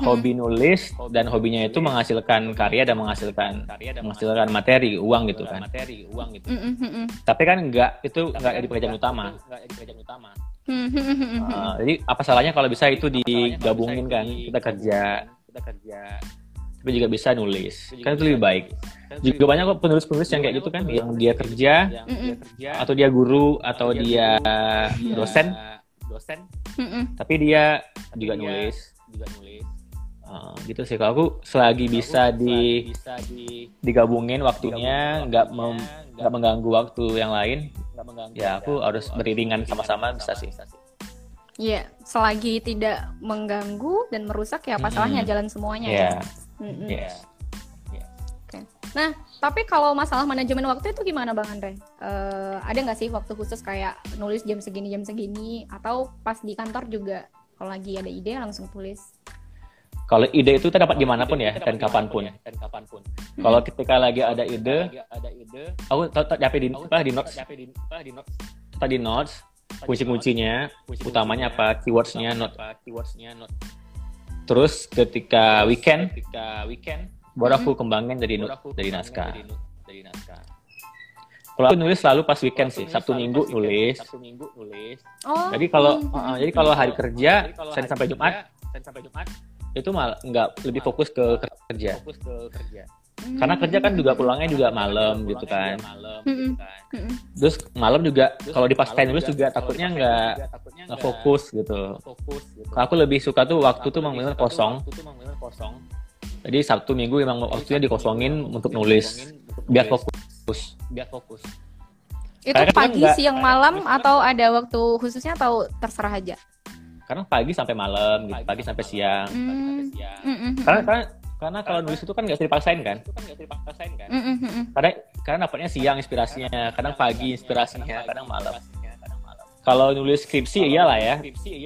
Hobi nulis dan hobinya itu menghasilkan karya dan menghasilkan menghasilkan materi uang gitu kan. Mhm, mhm. tapi kan enggak itu enggak jadi pekerjaan utama. Mhm, mhm, mhm. Uh, jadi apa salahnya kalau bisa itu digabungin kan? Kita kerja tapi juga bisa nulis. Kan itu lebih baik. juga banyak kok penulis-penulis yang kayak gitu kan yang dia kerja atau dia guru atau dia dosen. mhm. tapi dia juga nulis. Uh, gitu sih. Kalau aku selagi bisa di digabungin waktunya nggak mem- nggak mengganggu waktu yang lain ya aku harus beriringan sama-sama bisa sih. Iya, selagi tidak mengganggu dan merusak ya apa Mhm. salahnya jalan semuanya ya ya. Mhm. ya Oke. Nah, tapi kalau masalah manajemen waktu itu gimana Bang Andre? Eh, ada nggak sih waktu khusus kayak nulis jam segini jam segini? Atau pas di kantor juga kalau lagi ada ide langsung tulis? kalau ide itu kita dapat di mana pun ya dan kapan pun. kalau ketika lagi ada ide aku tetap di apa di notes. tetap di notes. Kunci-kuncinya utamanya apa keywordsnya note terus ketika weekend baru aku kembangin jadi note dari naskah. kalau aku nulis selalu pas weekend sih sabtu minggu nulis. Oh. jadi kalau mhm. uh, jadi kalau hari kerja Senin sampai Jumat itu mal nggak lebih fokus ke kerja karena kerja kan juga pulangnya juga malam gitu kan. Mhm. Mhm. terus malam juga kalau dipaksain nulis juga takutnya nggak nggak fokus gitu. kalau aku lebih suka tuh waktu tuh memang benar kosong. jadi Sabtu Minggu emang waktunya dikosongin untuk nulis. biar fokus. Itu Karena kan pagi, nggak- siang, malam atau ada waktu khususnya atau terserah aja? karena pagi sampai malam gitu pagi sampai siang. Hmm. Mhm, karena karena karena kalau nulis itu kan nggak bisa dipaksain kan? Mhm, mhm. kadang kadang dapatnya siang inspirasinya kadang pagi inspirasinya kadang malam. kalau nulis skripsi iyalah ya.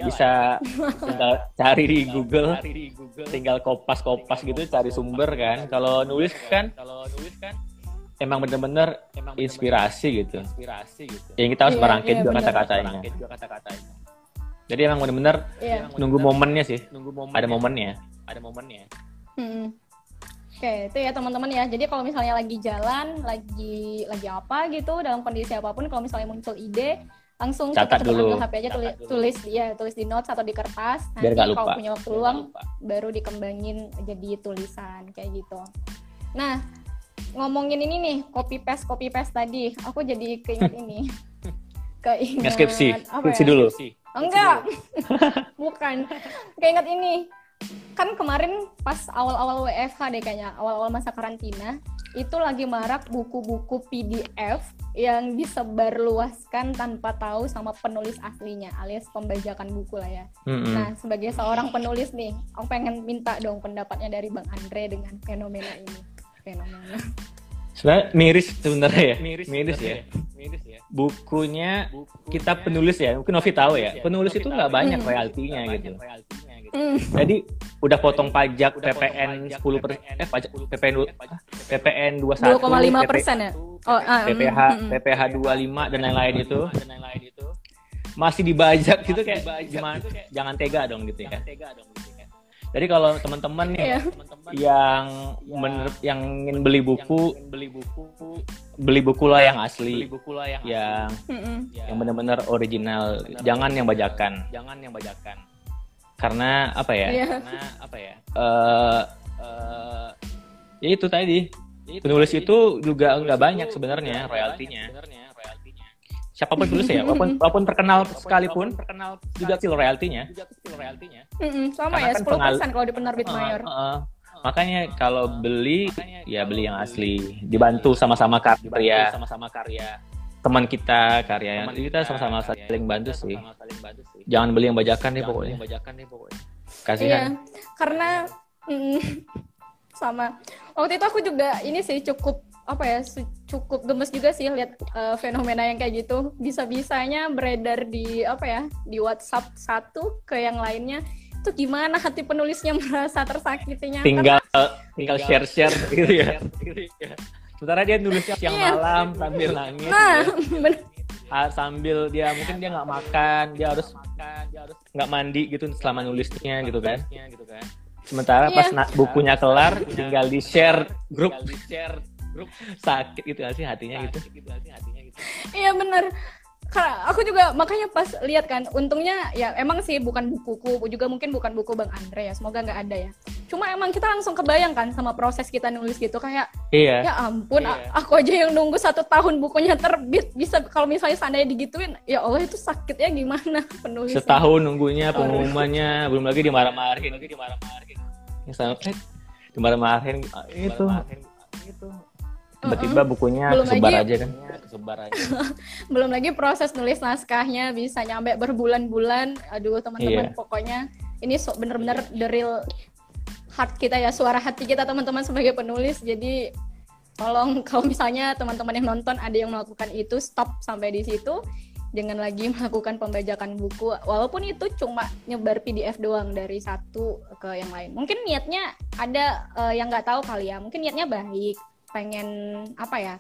bisa tinggal cari di Google tinggal kopas kopas gitu cari sumber kan. kalau nulis kan emang bener-bener inspirasi gitu. yang kita harus Iya, merangkai iya, juga kata-katanya. Jadi emang bener-bener Iya. nunggu momennya sih. ada momennya Hmm. Oke, itu ya teman-teman ya. Jadi kalau misalnya lagi jalan, lagi lagi apa gitu dalam kondisi apa pun, kalau misalnya muncul ide, langsung Catat dulu. HP aja tulis tulis ya, tulis di notes atau di kertas. Nanti Biar nggak kalau punya waktu luang baru dikembangin jadi tulisan kayak gitu. Nah, ngomongin ini nih, copy paste copy paste tadi, aku jadi keinget ini. Keinget apa skripsi ya? dulu Enggak, bukan. Keinget ini, kan kemarin pas awal-awal WFH deh kayaknya, awal-awal masa karantina, itu lagi marak buku-buku PDF yang disebarluaskan tanpa tahu sama penulis aslinya, alias pembajakan buku lah ya. Mm-mm. Nah, sebagai seorang penulis nih, aku pengen minta dong pendapatnya dari Bang Andre dengan fenomena ini. Fenomena. sebenarnya miris sebenarnya ya miris, ya bukunya kita penulis ya mungkin Novi tahu ya penulis itu nggak banyak Hmm. royaltinya gitu Hmm. jadi udah potong pajak PPN 10 per, eh pajak PPN du- ah, PPN 21 2,5 persen ya? Oh, ah, mm, PPH mm, mm. PPH 25 dan lain-lain itu masih dibajak gitu kayak gimana jangan tega dong gitu ya jadi kalau teman-teman nih Iya. yang mener- yang ingin beli buku beli buku lah yang asli. yang Mm-mm. yang benar-benar original. Jangan yang bajakan. Karena apa ya? Iya. eh ya itu tadi. Penulis itu juga nggak banyak sebenarnya royaltinya siapa pun tulis ya walaupun, walaupun terkenal sekalipun juga kecil royaltinya Mm-mm, sama Karena ya, kan 10% pengal- kalau di penerbit mayor. Heeh, heeh. makanya kalau beli ya beli yang asli. Dibantu sama-sama karya. Teman kita karya yang kita sama-sama saling bantu sih. jangan beli yang bajakan deh pokoknya. Iya, kasihan. Karena mm, sama. Waktu itu aku juga ini sih cukup apa ya cukup gemes juga sih lihat eh, fenomena yang kayak gitu. Bisa-bisanya beredar di apa ya di WhatsApp satu ke yang lainnya. Itu gimana hati penulisnya merasa tersakitinya? Tinggal tinggal share share gitu ya. sementara dia nulisnya siang Iya. malam sambil nangis nah bener. Ah, sambil dia mungkin dia nggak makan dia harus nggak mandi gitu selama nulisnya gitu kan. Sementara pas yeah. bukunya kelar tinggal di share grup. di share grup sakit gitu sih hatinya gitu? Iya bener. Karena aku juga makanya pas lihat kan untungnya ya emang sih bukan bukuku juga mungkin bukan buku bang Andre ya semoga nggak ada ya. Cuma emang kita langsung kebayang kan sama proses kita nulis gitu kayak iya. ya ampun iya. aku aja yang nunggu satu tahun bukunya terbit bisa kalau misalnya seandainya digituin ya Allah itu sakitnya gimana penulis setahun nunggunya pengumumannya belum lagi dimarah-marahin. Lagi dimarah-marahin. Dimarah-marahin itu. Itu tiba-tiba bukunya belum kesebar lagi, aja kan? Kesebar aja. Belum lagi proses nulis naskahnya bisa nyampe berbulan-bulan. Aduh teman-teman iya. pokoknya ini so, bener-bener the real heart kita ya suara hati kita teman-teman sebagai penulis. Jadi tolong kalau misalnya teman-teman yang nonton ada yang melakukan itu stop sampai di situ. Jangan lagi melakukan pembajakan buku. Walaupun itu cuma nyebar PDF doang dari satu ke yang lain. Mungkin niatnya ada uh, yang nggak tahu kali ya. Mungkin niatnya baik pengen apa ya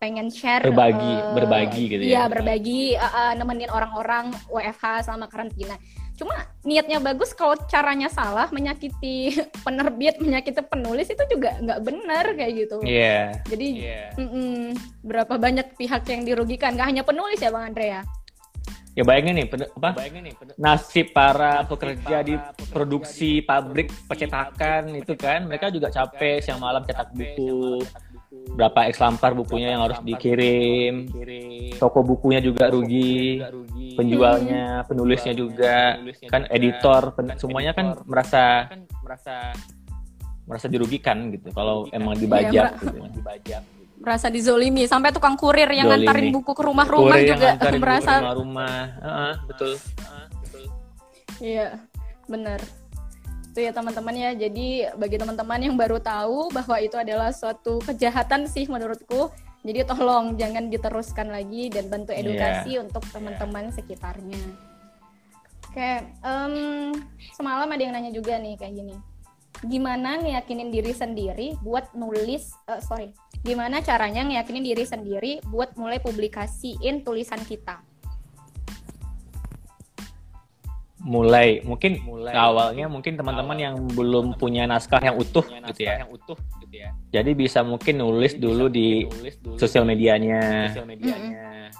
pengen share berbagi uh, berbagi gitu ya, ya berbagi uh, uh, nemenin orang-orang WFH selama karantina. Cuma niatnya bagus kalau caranya salah menyakiti penerbit menyakiti penulis itu juga nggak benar kayak gitu. Yeah. jadi yeah. Mm -mm, berapa banyak pihak yang dirugikan? Nggak hanya penulis ya bang Andrea ya? Bayangin nih apa? Bayangin nih nasib para pekerja di produksi pabrik percetakan itu kan mereka juga capek siang malam cetak buku berapa X lampar bukunya yang harus dikirim, toko bukunya juga rugi, penjualnya, penulisnya juga, kan editor, semuanya kan merasa merasa merasa dirugikan gitu kalau emang iya, dibajak gitu. dibajak merasa dizolimi. Sampai tukang kurir yang Zolimi. ngantarin buku ke rumah-rumah juga merasa rumah-rumah. Uh, betul. Iya benar itu ya teman-teman ya jadi bagi teman-teman yang baru tahu bahwa itu adalah suatu kejahatan sih menurutku jadi tolong jangan diteruskan lagi dan bantu iya. edukasi yeah. untuk teman-teman yeah. sekitarnya oke um, semalam ada yang nanya juga nih kayak gini gimana ngeyakinin diri sendiri buat nulis uh, sorry gimana caranya ngeyakinin diri sendiri buat mulai publikasiin tulisan kita mulai. Mungkin mulai. awalnya mungkin teman-teman yang belum punya naskah yang utuh punya gitu ya. yang utuh gitu ya. Jadi bisa mungkin nulis jadi dulu di sosial medianya. sosial medianya.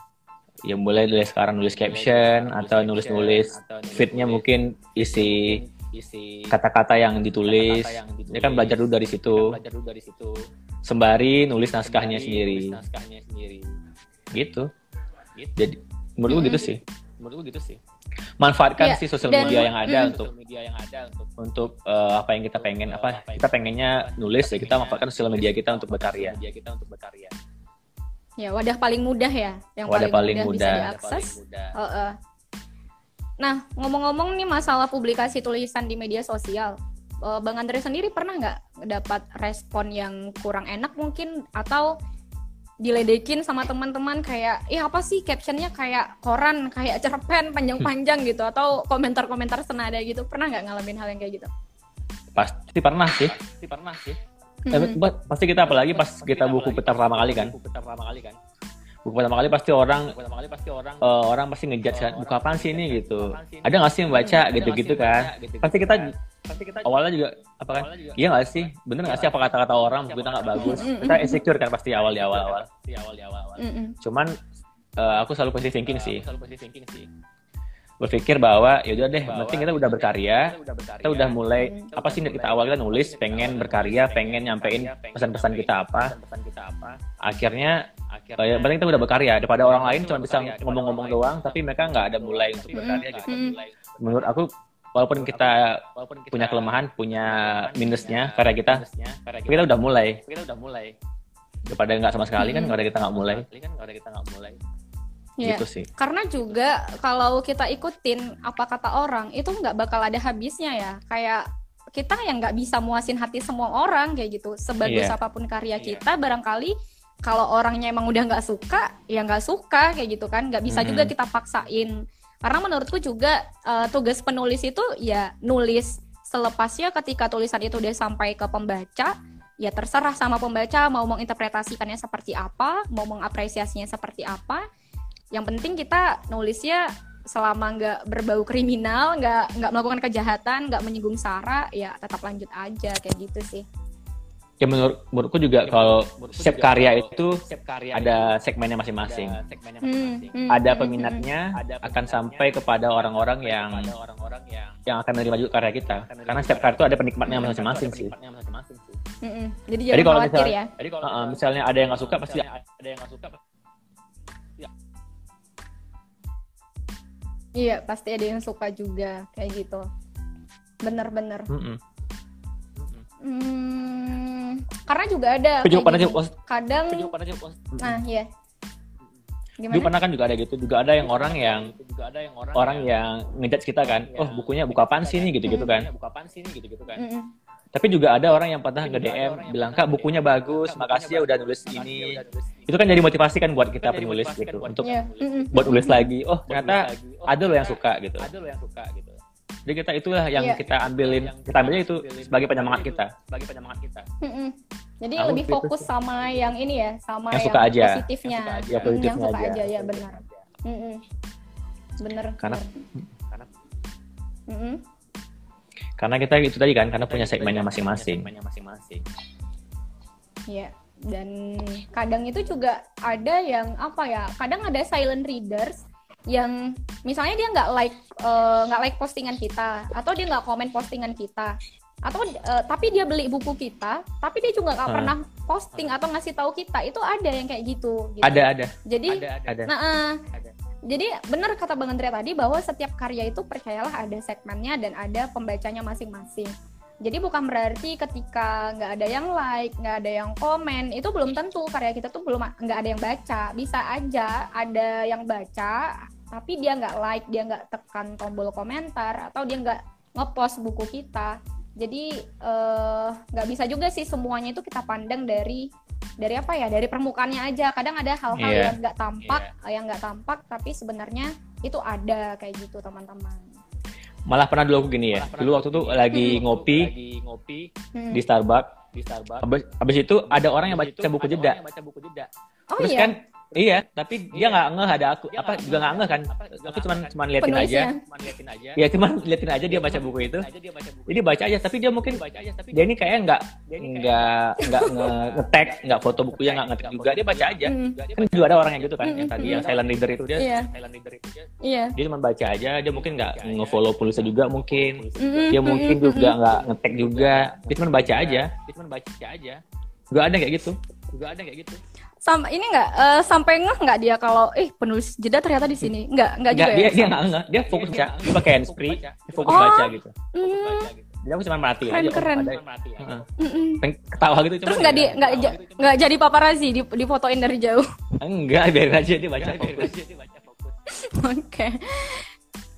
Ya mulai dari sekarang nulis caption atau nulis-nulis fitnya mungkin isi isi kata-kata yang ditulis. kata -kata yang ditulis. dia kan belajar dulu dari situ. belajar dulu dari situ. Sembari nulis naskahnya sembari sendiri. nulis naskahnya sendiri. Gitu, gitu. jadi menurut hmm. gitu sih. Menurut gitu sih manfaatkan yeah. sih sosial media yang ada mm, untuk media yang ada untuk untuk uh, apa yang kita pengen apa kita pengennya nulis ya kita manfaatkan sosial media kita untuk berkarya. Media kita untuk berkarya ya wadah paling mudah ya yang wadah paling, paling mudah, mudah. bisa diakses uh, uh. nah ngomong-ngomong nih masalah publikasi tulisan di media sosial uh, bang Andre sendiri pernah nggak dapat respon yang kurang enak mungkin? Atau diledekin sama teman-teman kayak ih apa sih captionnya kayak koran kayak cerpen panjang-panjang gitu atau komentar-komentar senada gitu. Pernah nggak ngalamin hal yang kayak gitu? Pasti pernah sih. Pasti pernah sih. Hmm. eh, pasti kita apalagi pas kita buku pertama kali kan? Buku pertama kali kan pertama kali pasti orang pertama kali pasti orang. uh, orang pasti ngejat kan buku apa sih ini? gitu. Ada nggak sih yang baca gitu-gitu kan? pasti kita pasti kita awalnya juga apa kan? Iya nggak sih? Bener nggak sih apa kata-kata orang? Buku kita nggak bagus. kita insecure kan pasti awal di awal awal di awal di awal awal cuman uh, aku selalu positive thinking sih berpikir bahwa ya udah deh penting kita udah berkarya kita udah mulai apa sih kita awal kita nulis pengen berkarya pengen nyampein pesan-pesan kita apa. Akhirnya ya penting kita udah berkarya daripada orang lain cuma bisa ngomong-ngomong doang tapi mereka nggak ada mulai untuk berkarya gitu. Menurut aku walaupun kita punya kelemahan punya minusnya karya kita kita udah mulai. Kita udah mulai. Daripada nggak sama sekali kan nggak ada kita nggak mulai. Kan nggak ada kita nggak mulai Ya, gitu sih. Karena juga kalau kita ikutin apa kata orang itu nggak bakal ada habisnya ya. Kayak kita yang nggak bisa muasin hati semua orang kayak gitu. Sebagus yeah. apa pun karya yeah. kita, barangkali kalau orangnya emang udah nggak suka, ya nggak suka kayak gitu kan. Nggak bisa mm -hmm. juga kita paksain. Karena menurutku juga uh, tugas penulis itu ya nulis selepasnya ketika tulisan itu udah sampai ke pembaca ya terserah sama pembaca mau menginterpretasikannya seperti apa, mau mengapresiasinya seperti apa yang penting kita nulisnya selama nggak berbau kriminal nggak nggak melakukan kejahatan nggak menyinggung sara ya tetap lanjut aja kayak gitu sih ya menurut menurutku juga ya, kalau setiap karya itu karya ada segmennya masing-masing. Hmm, hmm, ada hmm, peminatnya hmm, akan sampai kepada orang-orang yang orang-orang yang yang akan menerima juga karya kita. Karena setiap karya itu ada penikmatnya masing-masing sih. Hmm, jadi, jadi kalau misalnya, ya. Jadi kalau uh, misalnya ada yang nggak suka pasti ada yang nggak suka. Iya, pasti ada yang suka juga kayak gitu. Bener-bener. Mm -mm. Hmm, karena juga ada. juga pernah Kadang. Nah, iya. Gimana? Juga pernah kan juga ada gitu, juga ada yang orang yang juga ada yang orang, orang yang ngejudge kita kan, oh bukunya buku apaan sih nih gitu-gitu kan. Buku apaan sih nih gitu-gitu kan. Mm -mm. Tapi juga ada orang yang pernah nge-DM bilang, "Kak, bukunya bagus, makasih ya udah nulis ini." Itu kan jadi motivasi kan buat kita penulis gitu untuk yeah. buat nulis lagi. Oh, ternyata ada lo yang suka gitu. Ada lo yang suka gitu. Jadi kita itulah yang yeah. kita ambilin, kita ambilnya itu sebagai penyemangat kita. Sebagai penyemangat kita. Jadi Aku lebih fokus sama yang ini ya, sama yang, yang suka aja. positifnya. Yang suka aja, yang, positifnya yang suka aja. aja ya benar. Mm-mm. Bener. Karena karena mm-hmm. Karena kita itu tadi kan, karena punya segmennya masing-masing. Iya. Dan kadang itu juga ada yang apa ya? Kadang ada silent readers yang misalnya dia nggak like eh, nggak uh, like postingan kita atau dia nggak komen postingan kita atau uh, tapi dia beli buku kita tapi dia juga nggak hmm. pernah posting atau ngasih tahu kita itu ada yang kayak gitu, gitu. ada ada jadi ada, ada. nah uh, ada. Jadi benar kata bang Andrea tadi bahwa setiap karya itu percayalah ada segmennya dan ada pembacanya masing-masing jadi bukan berarti ketika nggak ada yang like, nggak ada yang komen, itu belum tentu karya kita tuh belum nggak ada yang baca. bisa aja ada yang baca, tapi dia nggak like, dia nggak tekan tombol komentar, atau dia nggak ngepost buku kita. Jadi eh, nggak uh, bisa juga sih semuanya itu kita pandang dari dari apa ya dari permukaannya aja kadang ada hal-hal yeah. yang nggak tampak yeah. yang nggak tampak tapi sebenarnya itu ada kayak gitu teman-teman malah pernah dulu aku gini ya dulu waktu itu lagi hmm. ngopi lagi ngopi hmm. di Starbucks di Starbucks abis, abis itu ada orang yang baca buku jeda oh, terus iya? kan Iya, tapi dia nggak ngeh ada aku. Apa juga nggak ngeh kan? Aku cuma cuma liatin aja. liatin aja. Ya cuma liatin aja dia baca buku itu. Jadi baca aja, tapi dia mungkin dia ini kayak nggak nggak nggak ngetek, nggak foto bukunya nggak ngetek juga. Dia baca aja. Kan juga ada orang yang gitu kan, yang tadi yang silent reader itu dia. Silent reader itu dia. Iya. Dia cuma baca aja. Dia mungkin nggak ngefollow penulisnya juga mungkin. Dia mungkin juga nggak ngetek juga. Dia cuma baca aja. Dia cuma baca aja. Juga ada kayak gitu. Juga ada kayak gitu sama ini nggak uh, sampai ngeh nggak dia kalau eh penulis jeda ternyata di sini. Nggak nggak juga dia, ya dia nggak ngeh dia fokus baca dia pakai handsfree dia fokus oh, baca gitu. Mm, jadi aku cuma merhati keren, aja keren. Ada, uh, ketawa gitu terus nggak di nggak nggak jadi paparazi di difotoin dari jauh. Enggak biarin aja dia baca fokus. oke. Okay.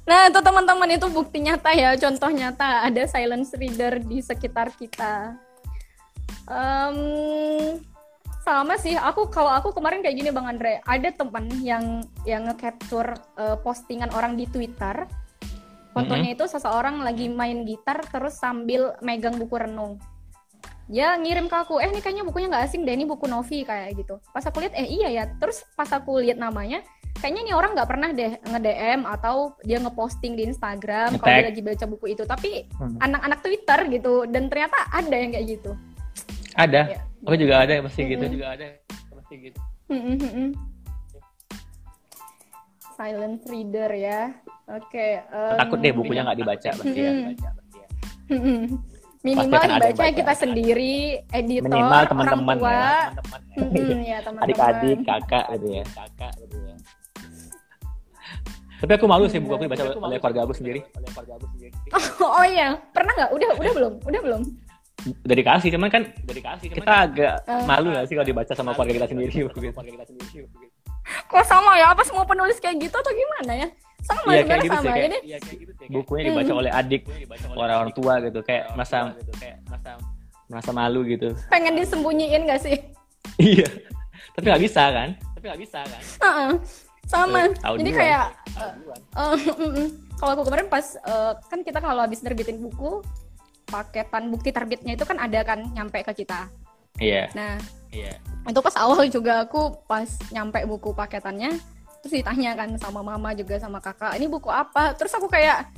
Nah, itu teman-teman itu bukti nyata ya, contoh nyata ada silence reader di sekitar kita. Um, sama sih aku kalau aku kemarin kayak gini bang Andre. Ada teman yang yang ngecapture uh, postingan orang di Twitter. Fotonya mm -hmm. itu seseorang lagi main gitar terus sambil megang buku renung. Dia ngirim ke aku eh ini kayaknya bukunya nggak asing deh ini buku Novi kayak gitu. Pas aku lihat eh iya ya. Terus pas aku lihat namanya kayaknya nih orang nggak pernah deh nge-DM atau dia ngeposting di Instagram kalau dia lagi baca buku itu. Tapi hmm. anak-anak hmm. Twitter gitu dan ternyata ada yang kayak gitu. Ada. Ya aku juga ada pasti mm -hmm. gitu juga ada pasti gitu. Mm -hmm. silent reader ya. Oke okay, um, takut deh bukunya nggak dibaca pasti ya. Minimal dibaca kita sendiri editor minimal teman-teman ya, teman-teman ya, adik-adik kakak gitu ya. Kakak gitu ya. Tapi aku malu sih buku aku dibaca oleh keluarga aku sendiri. Oh, oh iya, pernah nggak? Udah, udah belum? Udah belum? Udah dikasih cuman kan udah dikasih kita kan, agak uh, malu gak sih kalau dibaca sama keluarga kita sendiri keluarga kita sendiri kok sama ya? Apa semua penulis kayak gitu atau gimana ya? Sama ya, kayak gitu sama sih, kayak, ya, kayak gitu sih, bukunya dibaca hmm. oleh adik orang orang tua gitu kayak masa merasa malu gitu. Pengen disembunyiin gak sih? Iya. Tapi nggak bisa kan? Tapi nggak bisa kan? Uh -uh. sama uh, jadi kayak uh, uh, uh, kalau aku kemarin pas uh, kan kita kalau habis nerbitin buku paketan bukti terbitnya itu kan ada kan nyampe ke kita. Iya. Yeah. Nah, iya. Yeah. Itu pas awal juga aku pas nyampe buku paketannya terus ditanya kan sama mama juga sama kakak ini buku apa terus aku kayak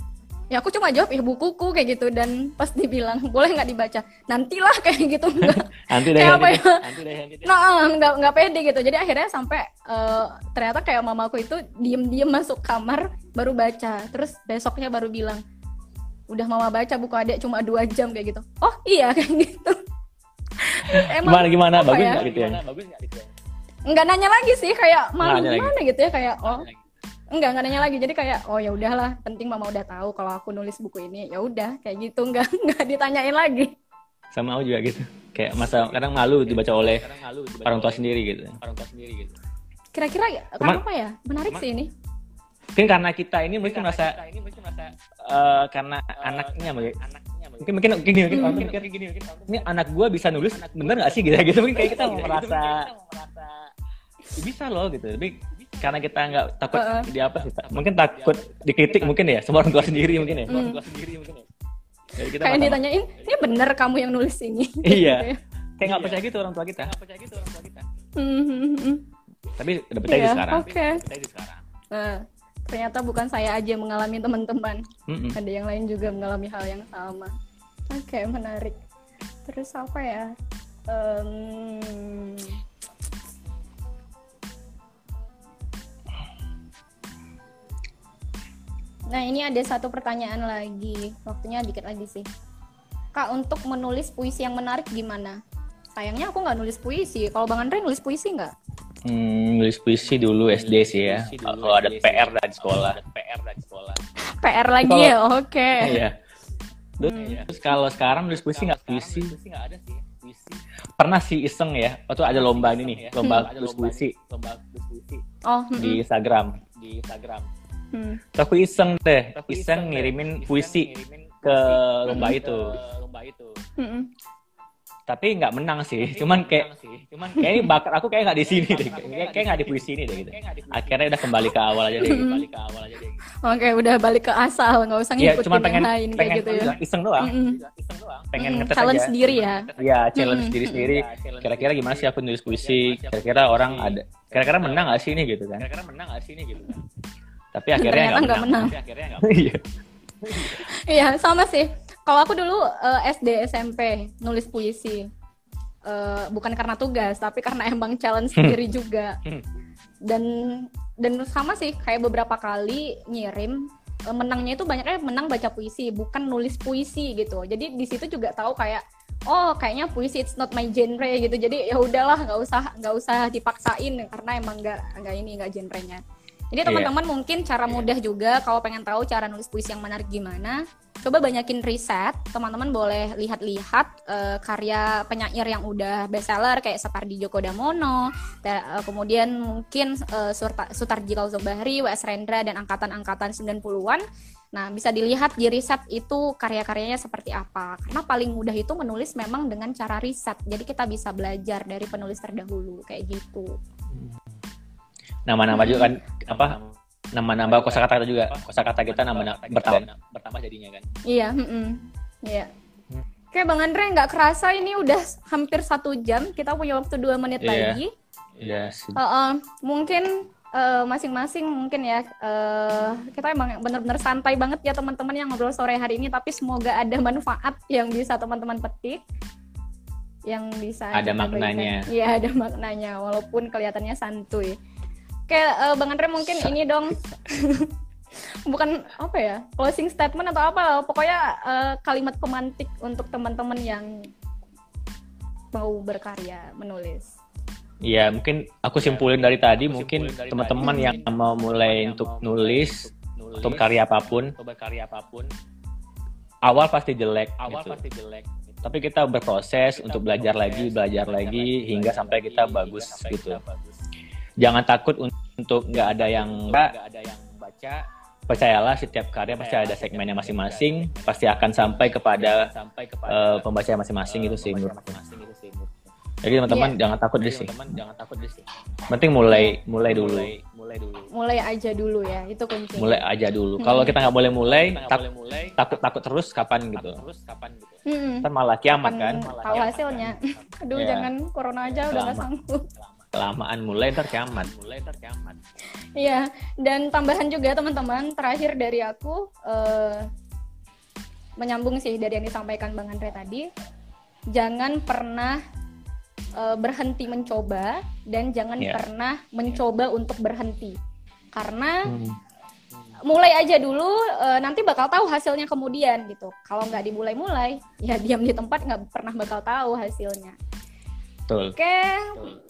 ya aku cuma jawab ya bukuku kayak gitu dan pas dibilang boleh nggak dibaca nantilah kayak gitu enggak nanti deh kayak apa nanti ya deh, nanti deh, nanti deh. nah nggak nggak pede gitu jadi akhirnya sampai eh, ternyata kayak mamaku itu diem diem masuk kamar baru baca terus besoknya baru bilang udah mama baca buku adik cuma dua jam kayak gitu. Oh iya kayak gitu. Gimana gimana? apa bagus ya? nggak gitu ya? Nggak nanya lagi sih kayak malu nanya lagi. gimana gitu ya kayak oh. Enggak nggak nanya lagi. Jadi kayak oh ya udahlah penting mama udah tahu kalau aku nulis buku ini. Ya udah kayak gitu. Nggak nggak ditanyain lagi. Sama aku juga gitu. Kayak masa kadang malu dibaca oleh orang tua sendiri gitu. kira-kira Cuman- kenapa ya? Menarik sih ini mungkin karena kita ini mungkin merasa eh, karena anaknya mungkin. mungkin. Mungkin gini mungkin Hmm. orang tuh mikir ini anak gua bisa nulis bener nggak sih? Gitu gitu. Mungkin kayak kita merasa "Ya bisa loh gitu. Tapi karena kita nggak takut Heeh. di apa sih mungkin takut dikritik mungkin ya sama orang tua sendiri mungkin ya. Hmm. Jadi kita kayak ditanyain ini bener kamu yang nulis ini? Iya. kayak nggak percaya gitu orang tua kita. Hmm, hmm, hmm. tapi udah percaya Iya, sekarang. oke. Nah ternyata bukan saya aja yang mengalami teman-teman. Mm-mm. ada yang lain juga mengalami hal yang sama. Oke menarik. Terus apa ya? Em, nah ini ada satu pertanyaan lagi. Waktunya dikit lagi sih. Kak untuk menulis puisi yang menarik gimana? Sayangnya aku nggak nulis puisi. Kalau bang Andre nulis puisi nggak Hmm, nulis puisi dulu SD sih ya. Kalau ada PR dari sekolah. PR lagi Kalau- ya oke Iya. Terus kalau sekarang nulis puisi nggak puisi? Pernah sih iseng ya. Waktu ada lomba ini nih, lomba tulis puisi oh hmm, di Instagram. hmm. Terus aku iseng deh, iseng ngirimin puisi ke lomba itu. Hmm, hmm. Tapi nggak menang sih. Cuman kayak, kayak ini bakat aku kayak nggak di sini deh. Kayak kayak nggak di puisi ini deh gitu. Akhirnya udah kembali ke awal aja deh. Gitu. Oke, udah balik ke asal, nggak usah Iya, ngikutin cuma pengen yang lain kayak pengen gitu ya. iseng doang. Mm-mm. Pengen Mm, ngetes challenge aja. sendiri ya. Iya, challenge Mm-mm. diri sendiri. Kira-kira gimana sih aku nulis puisi? Kira-kira orang ada kira-kira menang gak sih ini gitu kan? Tapi akhirnya nggak nggak menang. Iya. Iya, sama sih. Kalau aku dulu eh, SD SMP nulis puisi. Eh, bukan karena tugas, tapi karena emang challenge sendiri juga. Dan dan sama sih kayak beberapa kali ngirim eh, menangnya itu banyaknya menang baca puisi, bukan nulis puisi gitu. Jadi di situ juga tahu kayak oh kayaknya puisi it's not my genre gitu. Jadi ya udahlah nggak usah nggak usah dipaksain karena emang nggak nggak ini nggak genrenya. Jadi Iya. teman-teman mungkin cara mudah juga kalau pengen tahu cara nulis puisi yang menarik gimana, coba banyakin riset. Teman-teman boleh lihat-lihat eh, karya penyair yang udah bestseller kayak Sapardi Djoko Damono, ta- eh, kemudian mungkin Surta- Sutarji Kauzo Bahri, W.S. Rendra dan angkatan-angkatan 90-an. Nah, bisa dilihat di riset itu karya-karyanya seperti apa. Karena paling mudah itu menulis memang dengan cara riset. Jadi kita bisa belajar dari penulis terdahulu kayak gitu. Nama-nama juga kan apa? Nama-nama kosakata juga. Kosakata kita nama bertambah bertambah jadinya kan. Iya, mm-mm. iya. Oke, Bang Andre nggak kerasa ini udah hampir satu jam. Kita punya waktu dua menit Iya. lagi. Iya. sih. Uh, uh, mungkin uh, masing-masing mungkin ya uh, kita emang bener-bener santai banget ya teman-teman yang ngobrol sore hari ini. Tapi semoga ada manfaat yang bisa teman-teman petik, yang bisa Ada maknanya. Iya, ada maknanya walaupun kelihatannya santuy. Oke, uh, Bang Andre mungkin ini dong. bukan apa ya closing statement atau apa lah pokoknya eh, kalimat pemantik untuk teman-teman yang mau berkarya menulis Iya, mungkin aku simpulin dari tadi mungkin teman-teman yang mau mulai untuk nulis atau karya apa pun, awal pasti jelek gitu. Tapi kita berproses untuk belajar lagi, belajar lagi hingga sampai kita bagus gitu. Jangan takut un- untuk nggak ada yang baca. Percayalah setiap karya pasti ada segmennya masing-masing, pasti akan sampai kepada eh, pembaca masing-masing itu sih. Jadi teman-teman jangan takut deh sih. Penting mulai mulai dulu. mulai aja dulu ya itu kunci Mulai aja dulu. Kalau kita nggak boleh mulai, tak- takut takut terus kapan gitu. Hmm, Ntar malah kiamat kan. kapan tahu hasilnya aduh Iya. jangan corona aja udah nggak sanggup kelamaan mulai ntar kiamat mulai ntar kiamat iya dan tambahan juga teman-teman terakhir dari aku uh, menyambung sih dari yang disampaikan bang Andre tadi. Jangan pernah uh, berhenti mencoba dan jangan yeah. pernah mencoba untuk berhenti. Karena hmm. mulai aja dulu uh, nanti bakal tahu hasilnya kemudian gitu. Kalau nggak dimulai-mulai ya diam di tempat nggak pernah bakal tahu hasilnya Betul. Oke,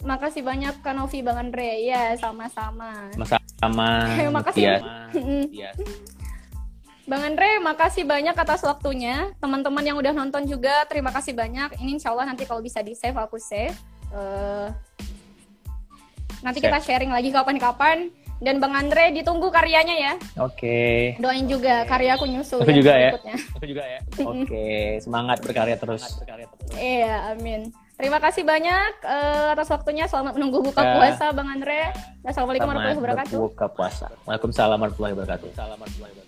makasih banyak Kak Novi Bang Andre. Ya, sama-sama. Sama-sama. makasih. Iya. Bang Andre, makasih banyak atas waktunya. Teman-teman yang udah nonton juga, terima kasih banyak. Ini insya Allah nanti kalau bisa di save, aku save. Uh, nanti kita sharing lagi kapan-kapan. Dan Bang Andre ditunggu karyanya ya. Oke. Okay. Doain juga karya aku nyusul. Aku juga ya. Aku juga ya. Oke, okay. semangat berkarya terus. Iya, amin. Terima kasih banyak uh, atas waktunya. Selamat menunggu buka ya. puasa, Bang Andre. Assalamualaikum warahmatullahi wabarakatuh. Buka puasa. Waalaikumsalam warahmatullahi wabarakatuh. Assalamualaikum warahmatullahi wabarakatuh.